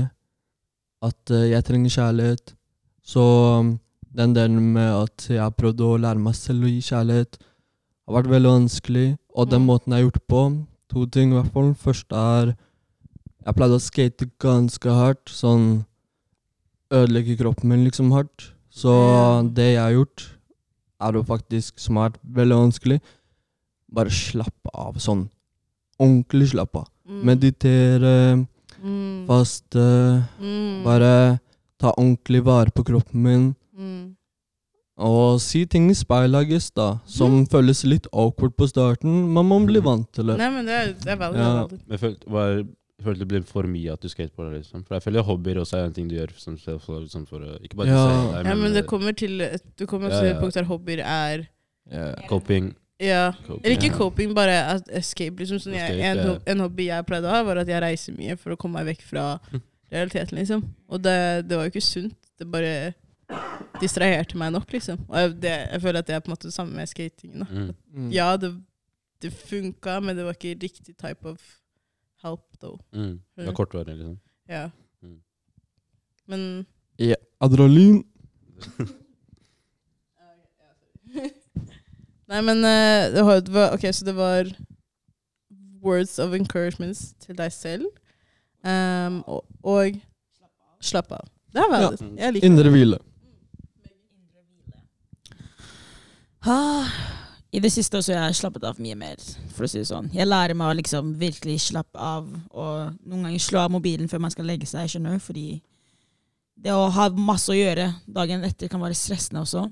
Speaker 4: at uh, jeg trenger kjærlighet. Så um, den delen med at jeg har prøvd å lære meg selv å gi kjærlighet, har vært veldig vanskelig. Og den
Speaker 1: Mm.
Speaker 4: måten jeg har gjort på, to ting i hvert fall. Først er jeg pleide å skate ganske hardt. Sånn ødelegge kroppen min liksom hardt. Så det jeg har gjort, er jo faktisk vært veldig vanskelig. Bare slappe av sånn. Ordentlig slappe av.
Speaker 1: Mm.
Speaker 4: Meditere,
Speaker 1: Mm.
Speaker 4: faste.
Speaker 1: Mm.
Speaker 4: Bare ta ordentlig vare på kroppen min.
Speaker 1: mm.
Speaker 4: Og si ting i speilet, da. Som føles litt awkward på starten. Man må bli vant til det.
Speaker 1: Nei, men det er, det er veldig,
Speaker 4: Ja.
Speaker 1: veldig.
Speaker 3: Men følte, var, følte det ble for mye at du skateboarder. Liksom. For jeg føler hobbyer også er en ting du gjør som liksom for Ikke bare
Speaker 4: Ja.
Speaker 3: seg,
Speaker 1: Ja, men det
Speaker 3: eh,
Speaker 1: kommer til Du kommer
Speaker 3: Ja,
Speaker 1: til et punkt der hobbyer er
Speaker 4: yeah.
Speaker 3: coping.
Speaker 1: Ja.
Speaker 3: coping.
Speaker 1: Eller ikke coping, bare escape. Liksom, sånn jeg, en,
Speaker 3: ja.
Speaker 1: en hobby jeg pleide å ha, var at jeg reiser mye for å komme meg vekk fra realiteten. liksom. Og det, det var jo ikke sunt. Det bare distraherte meg nok, liksom. Og jeg, det, jeg føler at det er på en måte det samme med skatingen.
Speaker 3: Mm.
Speaker 4: Mm.
Speaker 1: Ja, det, det funka, men det var ikke riktig type of help, though.
Speaker 3: Mm. Det var kortvarig, liksom.
Speaker 1: Ja.
Speaker 3: Mm.
Speaker 1: Men
Speaker 4: Ja. Adrenalin.
Speaker 1: Nei, men eh, det var, Ok, så det var words of encouragement til deg selv. Um, og, og slapp av. Det er veldig
Speaker 3: Ja.
Speaker 1: Jeg liker
Speaker 4: Indre hvile.
Speaker 2: Ah, I det siste også har jeg slappet av mye mer, for å si det sånn. Jeg lærer meg å liksom virkelig slappe av, og noen ganger slå av mobilen før man skal legge seg, skjønner du, fordi det å ha masse å gjøre dagen etter kan være stressende også.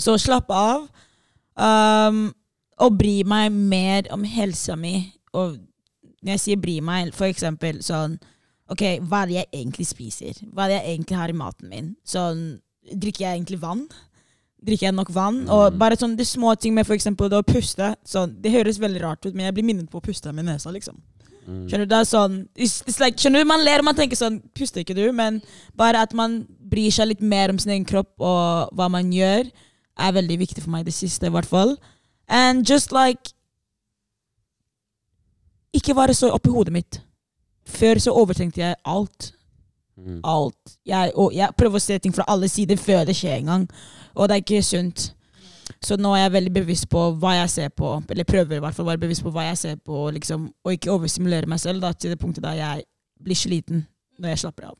Speaker 2: Så slappe av, um, og bry meg mer om helsa mi, og når jeg sier bry meg, for eksempel sånn, ok, hva er det jeg egentlig spiser? Hva er det jeg egentlig har i maten min? Sånn, drikker jeg egentlig vann? drikker jeg nok vann? Og
Speaker 3: Mm.
Speaker 2: bare sånn de små ting med for eksempel det å puste. Sånn, det høres veldig rart ut, men jeg blir minnet på å puste med nesa, liksom.
Speaker 3: Mm.
Speaker 2: Skjønner du? Det er sånn, like, skjønner du? Man ler og man tenker sånn Puster ikke du? Men bare at man bryr seg litt mer om sin egen kropp og hva man gjør, er veldig viktig for meg i det siste, i hvert fall. And just like Ikke være så oppi hodet mitt. Før så overtenkte jeg alt
Speaker 3: Mm.
Speaker 2: alt. Jeg, og jeg prøver å se ting fra alle sider før det skjer en gang. Og det er ikke sunt. Så nå er jeg veldig bevisst på hva jeg ser på, eller prøver i hvert fall å være bevisst på hva jeg ser på, liksom, og ikke overstimulere meg selv da, til det punktet der jeg blir sliten når jeg slapper av.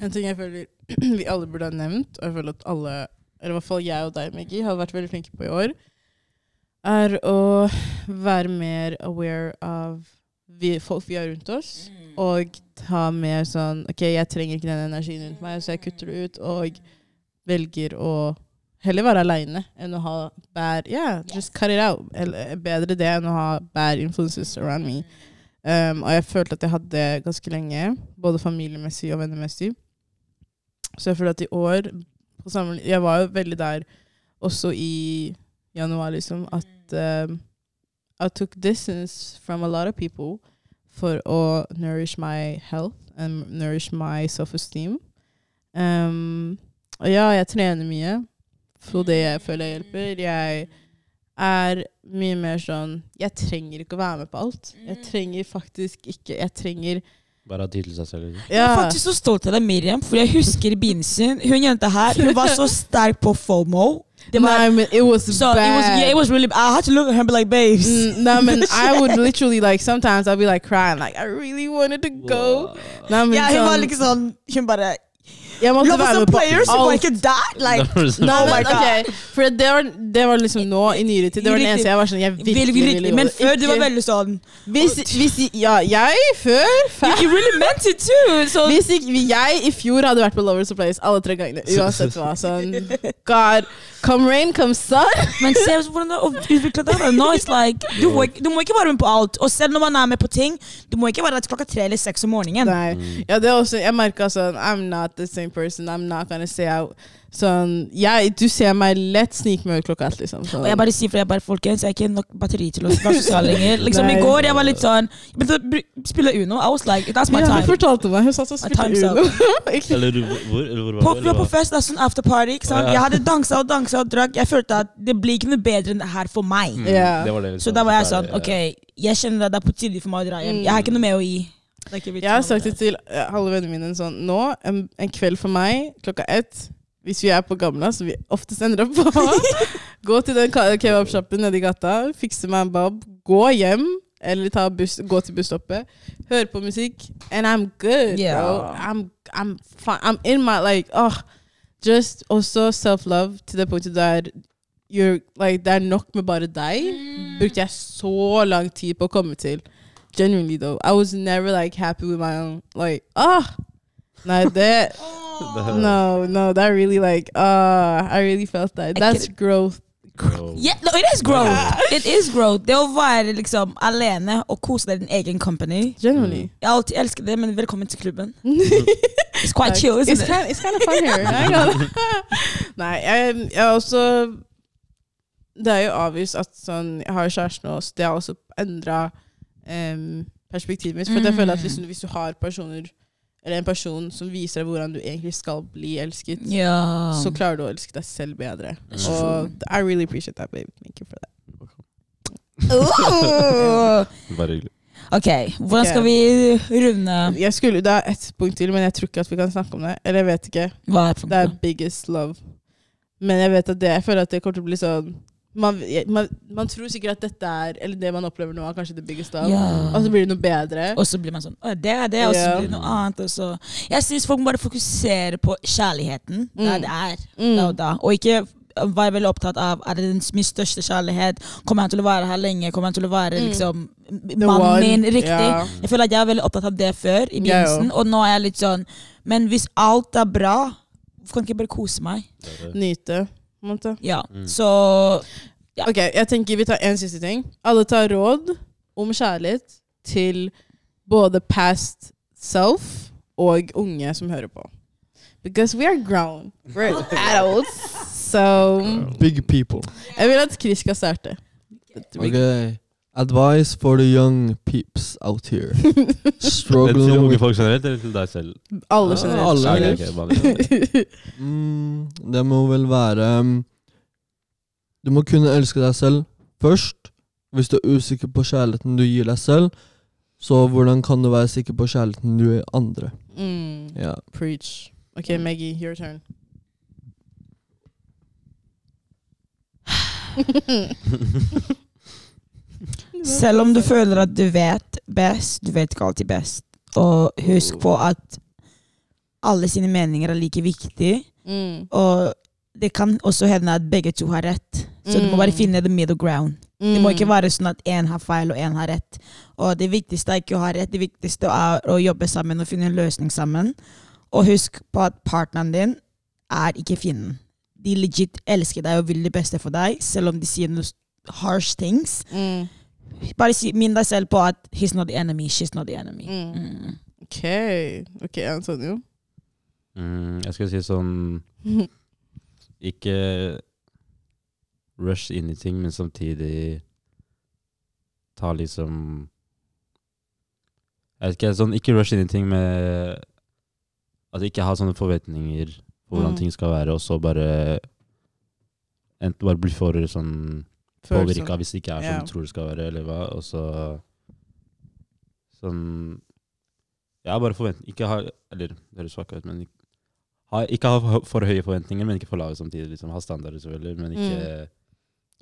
Speaker 1: En ting jeg føler vi alle burde ha nevnt, og jeg føler at alle, eller i hvert fall jeg og deg, Maggie, har vært veldig flinke på i år, er å være mer aware av vi, folk vi har rundt oss, og ta mer sånn OK, jeg trenger ikke den energien rundt meg, så jeg kutter det ut, og velger å heller være aleine enn å ha bad Yeah, just cut it out. Eller, bedre det enn å ha bad influences around me. Um, og jeg følte at jeg hadde det ganske lenge, både familiemessig og vennemessig. Så jeg føler at i år på samme, Jeg var jo veldig der også i januar, liksom, at um, I took distance from a lot of people for å nourish my health and nourish my self-esteem. Um, og ja, jeg trener mye, for det jeg føler hjelper. Jeg er mye mer sånn Jeg trenger ikke å være med på alt. Jeg trenger faktisk ikke Jeg trenger
Speaker 3: Bare ha tid til seg selv. liksom.
Speaker 2: Jeg er faktisk så stolt av deg, Miriam, for jeg husker i begynnelsen Hun jenta her hun var så sterk på FOMO. Det var,
Speaker 1: Nei, men it was
Speaker 2: so
Speaker 1: bad.
Speaker 2: it was, yeah, it was really I had to look at her and be like, babes.
Speaker 1: Mm, no, man, I would literally like sometimes I'd be like crying, like I really wanted to go. Nei, men
Speaker 2: Ja, hun var
Speaker 1: sånn,
Speaker 2: liksom Hun bare
Speaker 1: jeg måtte
Speaker 2: Love
Speaker 1: være med på
Speaker 2: players,
Speaker 1: alt.
Speaker 2: ikke der! Like,
Speaker 1: Nei, men, okay. for det var, det var liksom nå i nyere tid. Det var den eneste jeg var sånn Jeg virkelig,
Speaker 2: virkelig. Men
Speaker 1: det.
Speaker 2: før du var veldig sånn
Speaker 1: hvis, hvis Ja, jeg før
Speaker 2: You, really meant it too! So.
Speaker 1: Hvis ikke, jeg i fjor hadde vært på Lovers of Place alle tre gangene, uansett hva. Sånn God, come rain, come sun.
Speaker 2: Men se hvordan du har utviklet deg. Nå it's like, du, må du må ikke være med på alt. Og selv når man er med på ting, du må ikke være der til klokka tre eller seks om morgenen.
Speaker 1: Nei. Ja, det er også, jeg merka sånn I'm not the same person. I'm not gonna say out. Sånn, ja, du ser meg lett snike meg ut klokka ett, liksom. Sånn.
Speaker 2: Og jeg bare sier for jeg bare, folkens, jeg har ikke nok batteri til å være sosial lenger. Liksom I går jeg var litt sånn Jeg begynte å spille Uno. I was like, that's my
Speaker 1: ja, hun fortalte meg. Hun satt og spilte Uno.
Speaker 3: Eller du, hvor, eller hvor var
Speaker 2: på
Speaker 3: eller hva?
Speaker 2: fest, det er sånn afterparty. Ikke sant?
Speaker 3: Ja.
Speaker 2: Jeg hadde dansa og dansa og drakk. Jeg følte at det blir ikke noe bedre enn det her for meg.
Speaker 3: Mm,
Speaker 1: yeah.
Speaker 3: det var det, liksom.
Speaker 2: Så da var jeg sånn, ok, jeg kjenner at det er på tide for meg å dra hjem. Jeg har ikke noe med å gi.
Speaker 1: Jeg har sagt
Speaker 2: det.
Speaker 1: til eh, alle vennene mine sånn Nå, en, en kveld for meg klokka ett Hvis vi er på Gamla, som vi oftest ender opp på Gå til den kebabsjappen nedi gata, fikse meg en bab, gå hjem, eller ta buss, gå til busstoppet, høre på musikk, and I'm good,
Speaker 2: yeah.
Speaker 1: bro. I'm, I'm. I'm in my, like, oh, just also self-love til det punktet der you're, like, det er nok med bare deg. Brukte jeg så lang tid på å komme til. Genuinely though, I was never like happy with my own, like, ah, Nei, that. No, no, that really like uh I really felt that.
Speaker 2: I
Speaker 1: That's
Speaker 2: get
Speaker 1: growth.
Speaker 3: Oh.
Speaker 2: Yeah, no, it is growth. It is growth. Det å være liksom alene og kose deg i din egen company.
Speaker 1: Genuinely.
Speaker 2: Jeg har alltid elsket det, men velkommen til klubben. It's quite
Speaker 1: Like,
Speaker 2: chill,
Speaker 1: it's
Speaker 2: isn't it?
Speaker 1: kind, it's kind of fun here. I gotta- Nei, jeg, jeg også Det er jo avvist at sånn Jeg har jo kjæreste nå, så det har også endra perspektivet mitt. For jeg føler at liksom, hvis du har personer Eller en person som viser deg hvordan du egentlig skal bli elsket,
Speaker 2: Ja.
Speaker 1: så klarer du å elske deg selv bedre.
Speaker 3: Mm.
Speaker 1: Og I really appreciate that, baby. Thank you for that.
Speaker 3: Bare hyggelig.
Speaker 2: Ok, hvordan skal vi runde
Speaker 1: Jeg skulle, Det er ett punkt til, men jeg tror ikke at vi kan snakke om det. Eller jeg vet ikke.
Speaker 2: Hva er
Speaker 1: Det er biggest love. Men jeg vet at det, jeg føler at det kommer til å bli sånn man, man, man tror sikkert at dette er Eller det man opplever nå, er kanskje det biggest of.
Speaker 2: Ja.
Speaker 1: Og så blir det noe bedre.
Speaker 2: Og så blir man sånn Å, det er det, og så
Speaker 1: Ja.
Speaker 2: blir det noe annet. Og så. Jeg syns folk må bare fokusere på kjærligheten der
Speaker 1: Mm.
Speaker 2: det er.
Speaker 1: Mm.
Speaker 2: Da og da. Og ikke være veldig opptatt av Er det den min største kjærlighet. Kommer han til å være her lenge? Kommer han til å være
Speaker 1: Mm.
Speaker 2: liksom mannen min? Riktig.
Speaker 1: Yeah.
Speaker 2: Jeg føler at jeg var veldig opptatt av det før, i
Speaker 1: begynnelsen.
Speaker 2: begynnelsen. Og nå er jeg litt sånn Men hvis alt er bra, kan ikke jeg bare kose meg?
Speaker 1: Nyte. Måte.
Speaker 2: Ja,
Speaker 3: Mm.
Speaker 2: så Ja.
Speaker 1: Ok, jeg tenker Vi tar en siste ting. Alle tar råd om kjærlighet til både past self og unge som hører på. Because we are grown. We're adults. So
Speaker 4: Big people.
Speaker 1: Jeg vil at Chris skal starte.
Speaker 4: Okay. Advice for the young peeps out here.
Speaker 3: Struggling Til unge folk generelt, eller til deg selv?
Speaker 1: Alle
Speaker 4: Ja,
Speaker 1: generelt.
Speaker 4: alle.
Speaker 3: Ok, ok, vanlig.
Speaker 4: mm, Det må vel være um, Du må kunne elske deg selv først. Hvis du er usikker på kjærligheten du gir deg selv, så hvordan kan du være sikker på kjærligheten du gir andre?
Speaker 1: mm,
Speaker 4: Ja.
Speaker 1: preach. Ok, Maggie, your turn.
Speaker 2: Selv om du føler at du vet best, du vet ikke alltid best. Og husk på at alle sine meninger er like viktige.
Speaker 1: Mm.
Speaker 2: Og det kan også hende at begge to har rett. Så du må bare
Speaker 1: Mm.
Speaker 2: finne the middle ground. Det må ikke være sånn at én har feil og én har rett. Og det viktigste er ikke å ha rett, det viktigste er å jobbe sammen og finne en løsning sammen. Og husk på at partneren din er ikke fienden. De legit elsker deg og vil det beste for deg, selv om de sier noe harsh things.
Speaker 1: Mm.
Speaker 2: Bare si, minn deg selv på at he's not the enemy, she's not the enemy.
Speaker 1: Mm.
Speaker 2: Mm.
Speaker 1: Ok, ok, Antonio.
Speaker 3: Mm, jeg skal si sånn Ikke rush inn i ting, men samtidig ta liksom Jeg vet ikke, sånn, ikke rush inn i ting med At ikke ha sånne forventninger på hvordan
Speaker 1: Mm.
Speaker 3: ting skal være, og så bare Enten bare bli for sånn påvirka hvis det ikke er som
Speaker 1: Ja.
Speaker 3: du tror det skal være, eller hva, og så Sånn Ja, bare forvent... Ikke ha Eller, det høres svakt ut, men ikke ha, ikke ha for, høye forventninger, men ikke for lave samtidig. Liksom. Ha standarder, selvfølgelig, men ikke,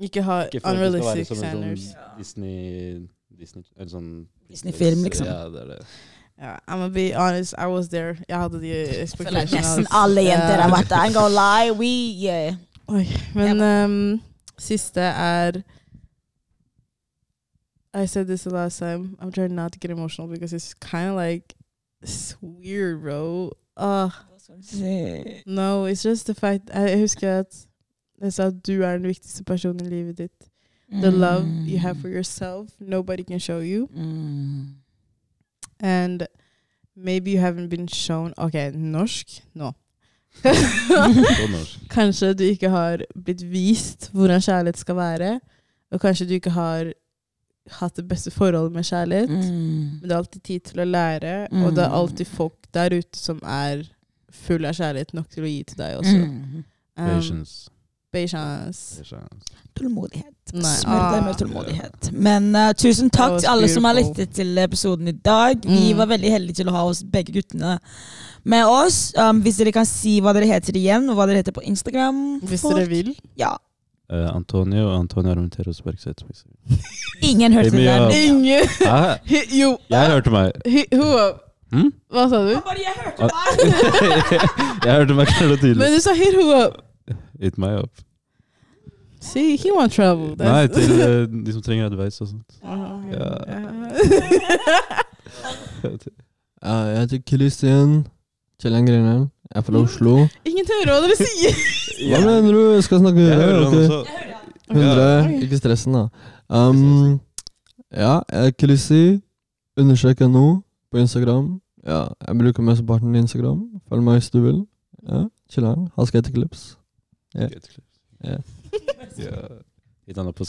Speaker 1: Ikke ha
Speaker 3: ikke
Speaker 1: unrealistic
Speaker 3: en
Speaker 1: standards.
Speaker 3: sånn Disney, Disney En sånn
Speaker 2: Disney-film, liksom.
Speaker 3: Ja, det er det.
Speaker 1: Yeah, I'm gonna be honest, I was there. Jeg hadde de expectations.
Speaker 2: nesten alle jenter har vært der. I'm gonna lie, we, yeah.
Speaker 1: Oi, men ehm, siste er I said this the last time. I'm trying not to get emotional because it's kind of like it's weird, bro. Uh, no, it's just the fact Jeg husker at jeg sa at du er den viktigste personen i livet ditt. The love you have for yourself, nobody can show you.
Speaker 2: Mm.
Speaker 1: And maybe you haven't been shown Ok, norsk? Nå.
Speaker 3: Norsk.
Speaker 1: kanskje du ikke har blitt vist hvordan kjærlighet skal være. Og kanskje du ikke har hatt det beste forholdet med kjærlighet.
Speaker 2: Mm.
Speaker 1: Men det er alltid tid til å lære, og det er
Speaker 2: Mm.
Speaker 1: alltid folk der ute som er full av kjærlighet nok til å gi til deg også.
Speaker 2: Mm.
Speaker 1: Um,
Speaker 3: Patience.
Speaker 1: Patience.
Speaker 3: Patience.
Speaker 2: Tålmodighet. Smør deg
Speaker 1: Ah.
Speaker 2: med tålmodighet. Men uh, tusen takk til alle som har lyttet til episoden i dag. Vi
Speaker 1: Mm.
Speaker 2: var veldig heldige til å ha oss begge guttene med oss. Um, hvis dere kan si hva dere heter igjen, og hva dere heter på Instagram.
Speaker 1: Hvis
Speaker 2: folk.
Speaker 1: dere vil.
Speaker 2: Ja.
Speaker 3: Uh, Antonio Antonio Armenteros Bergseth.
Speaker 2: Ingen hørte den.
Speaker 1: Ingen
Speaker 3: Hæ?
Speaker 1: Jo.
Speaker 3: Jeg hørte meg.
Speaker 1: Hi- Who?
Speaker 3: Hm?
Speaker 1: Hva sa du?
Speaker 2: Bare jeg hørte
Speaker 3: deg'. jeg hørte meg klart og tydelig.
Speaker 1: Men du sa hit who up.
Speaker 3: Hit meg opp.
Speaker 1: See, he want trouble.
Speaker 3: Nei, til eh, de som trenger advice og sånt.
Speaker 1: Uh-huh.
Speaker 3: Ja.
Speaker 4: Ja, jeg heter Christian Kjellian Greneren. Jeg er fra Oslo.
Speaker 1: Ingen hører hva dere sier.
Speaker 4: Hva mener du? Jeg skal snakke
Speaker 3: Jeg hører han
Speaker 4: ok.
Speaker 3: også.
Speaker 4: 100. Ikke stressen, da. Um, ja, jeg er Chrissy. Undersøk nå på Instagram. Ja, jeg bruker mesteparten av Instagram. Følg meg hvis du vil. Ja, Chiller'n. Ha skateklips. Ja.
Speaker 3: Skateklips.
Speaker 4: Ja.
Speaker 3: Ja. Hit denne på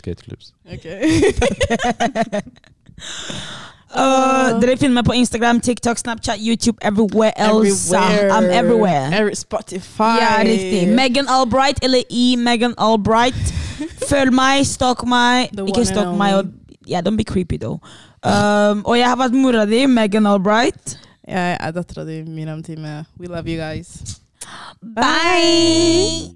Speaker 3: Okay.
Speaker 2: Uh, dere finner meg på Instagram, TikTok, Snapchat, YouTube, everywhere else. I'm everywhere.
Speaker 1: Every Spotify.
Speaker 2: Ja, riktig. Megan Albright, eller E. Megan Albright. Følg meg, stalk meg.
Speaker 1: The
Speaker 2: Ikke stalk meg. Og, yeah, don't be creepy, though. Um, og jeg har vært mora di, Megan Albright.
Speaker 1: Jeg er dattera di, Miriam Time. We love you guys. Bye!
Speaker 2: Bye!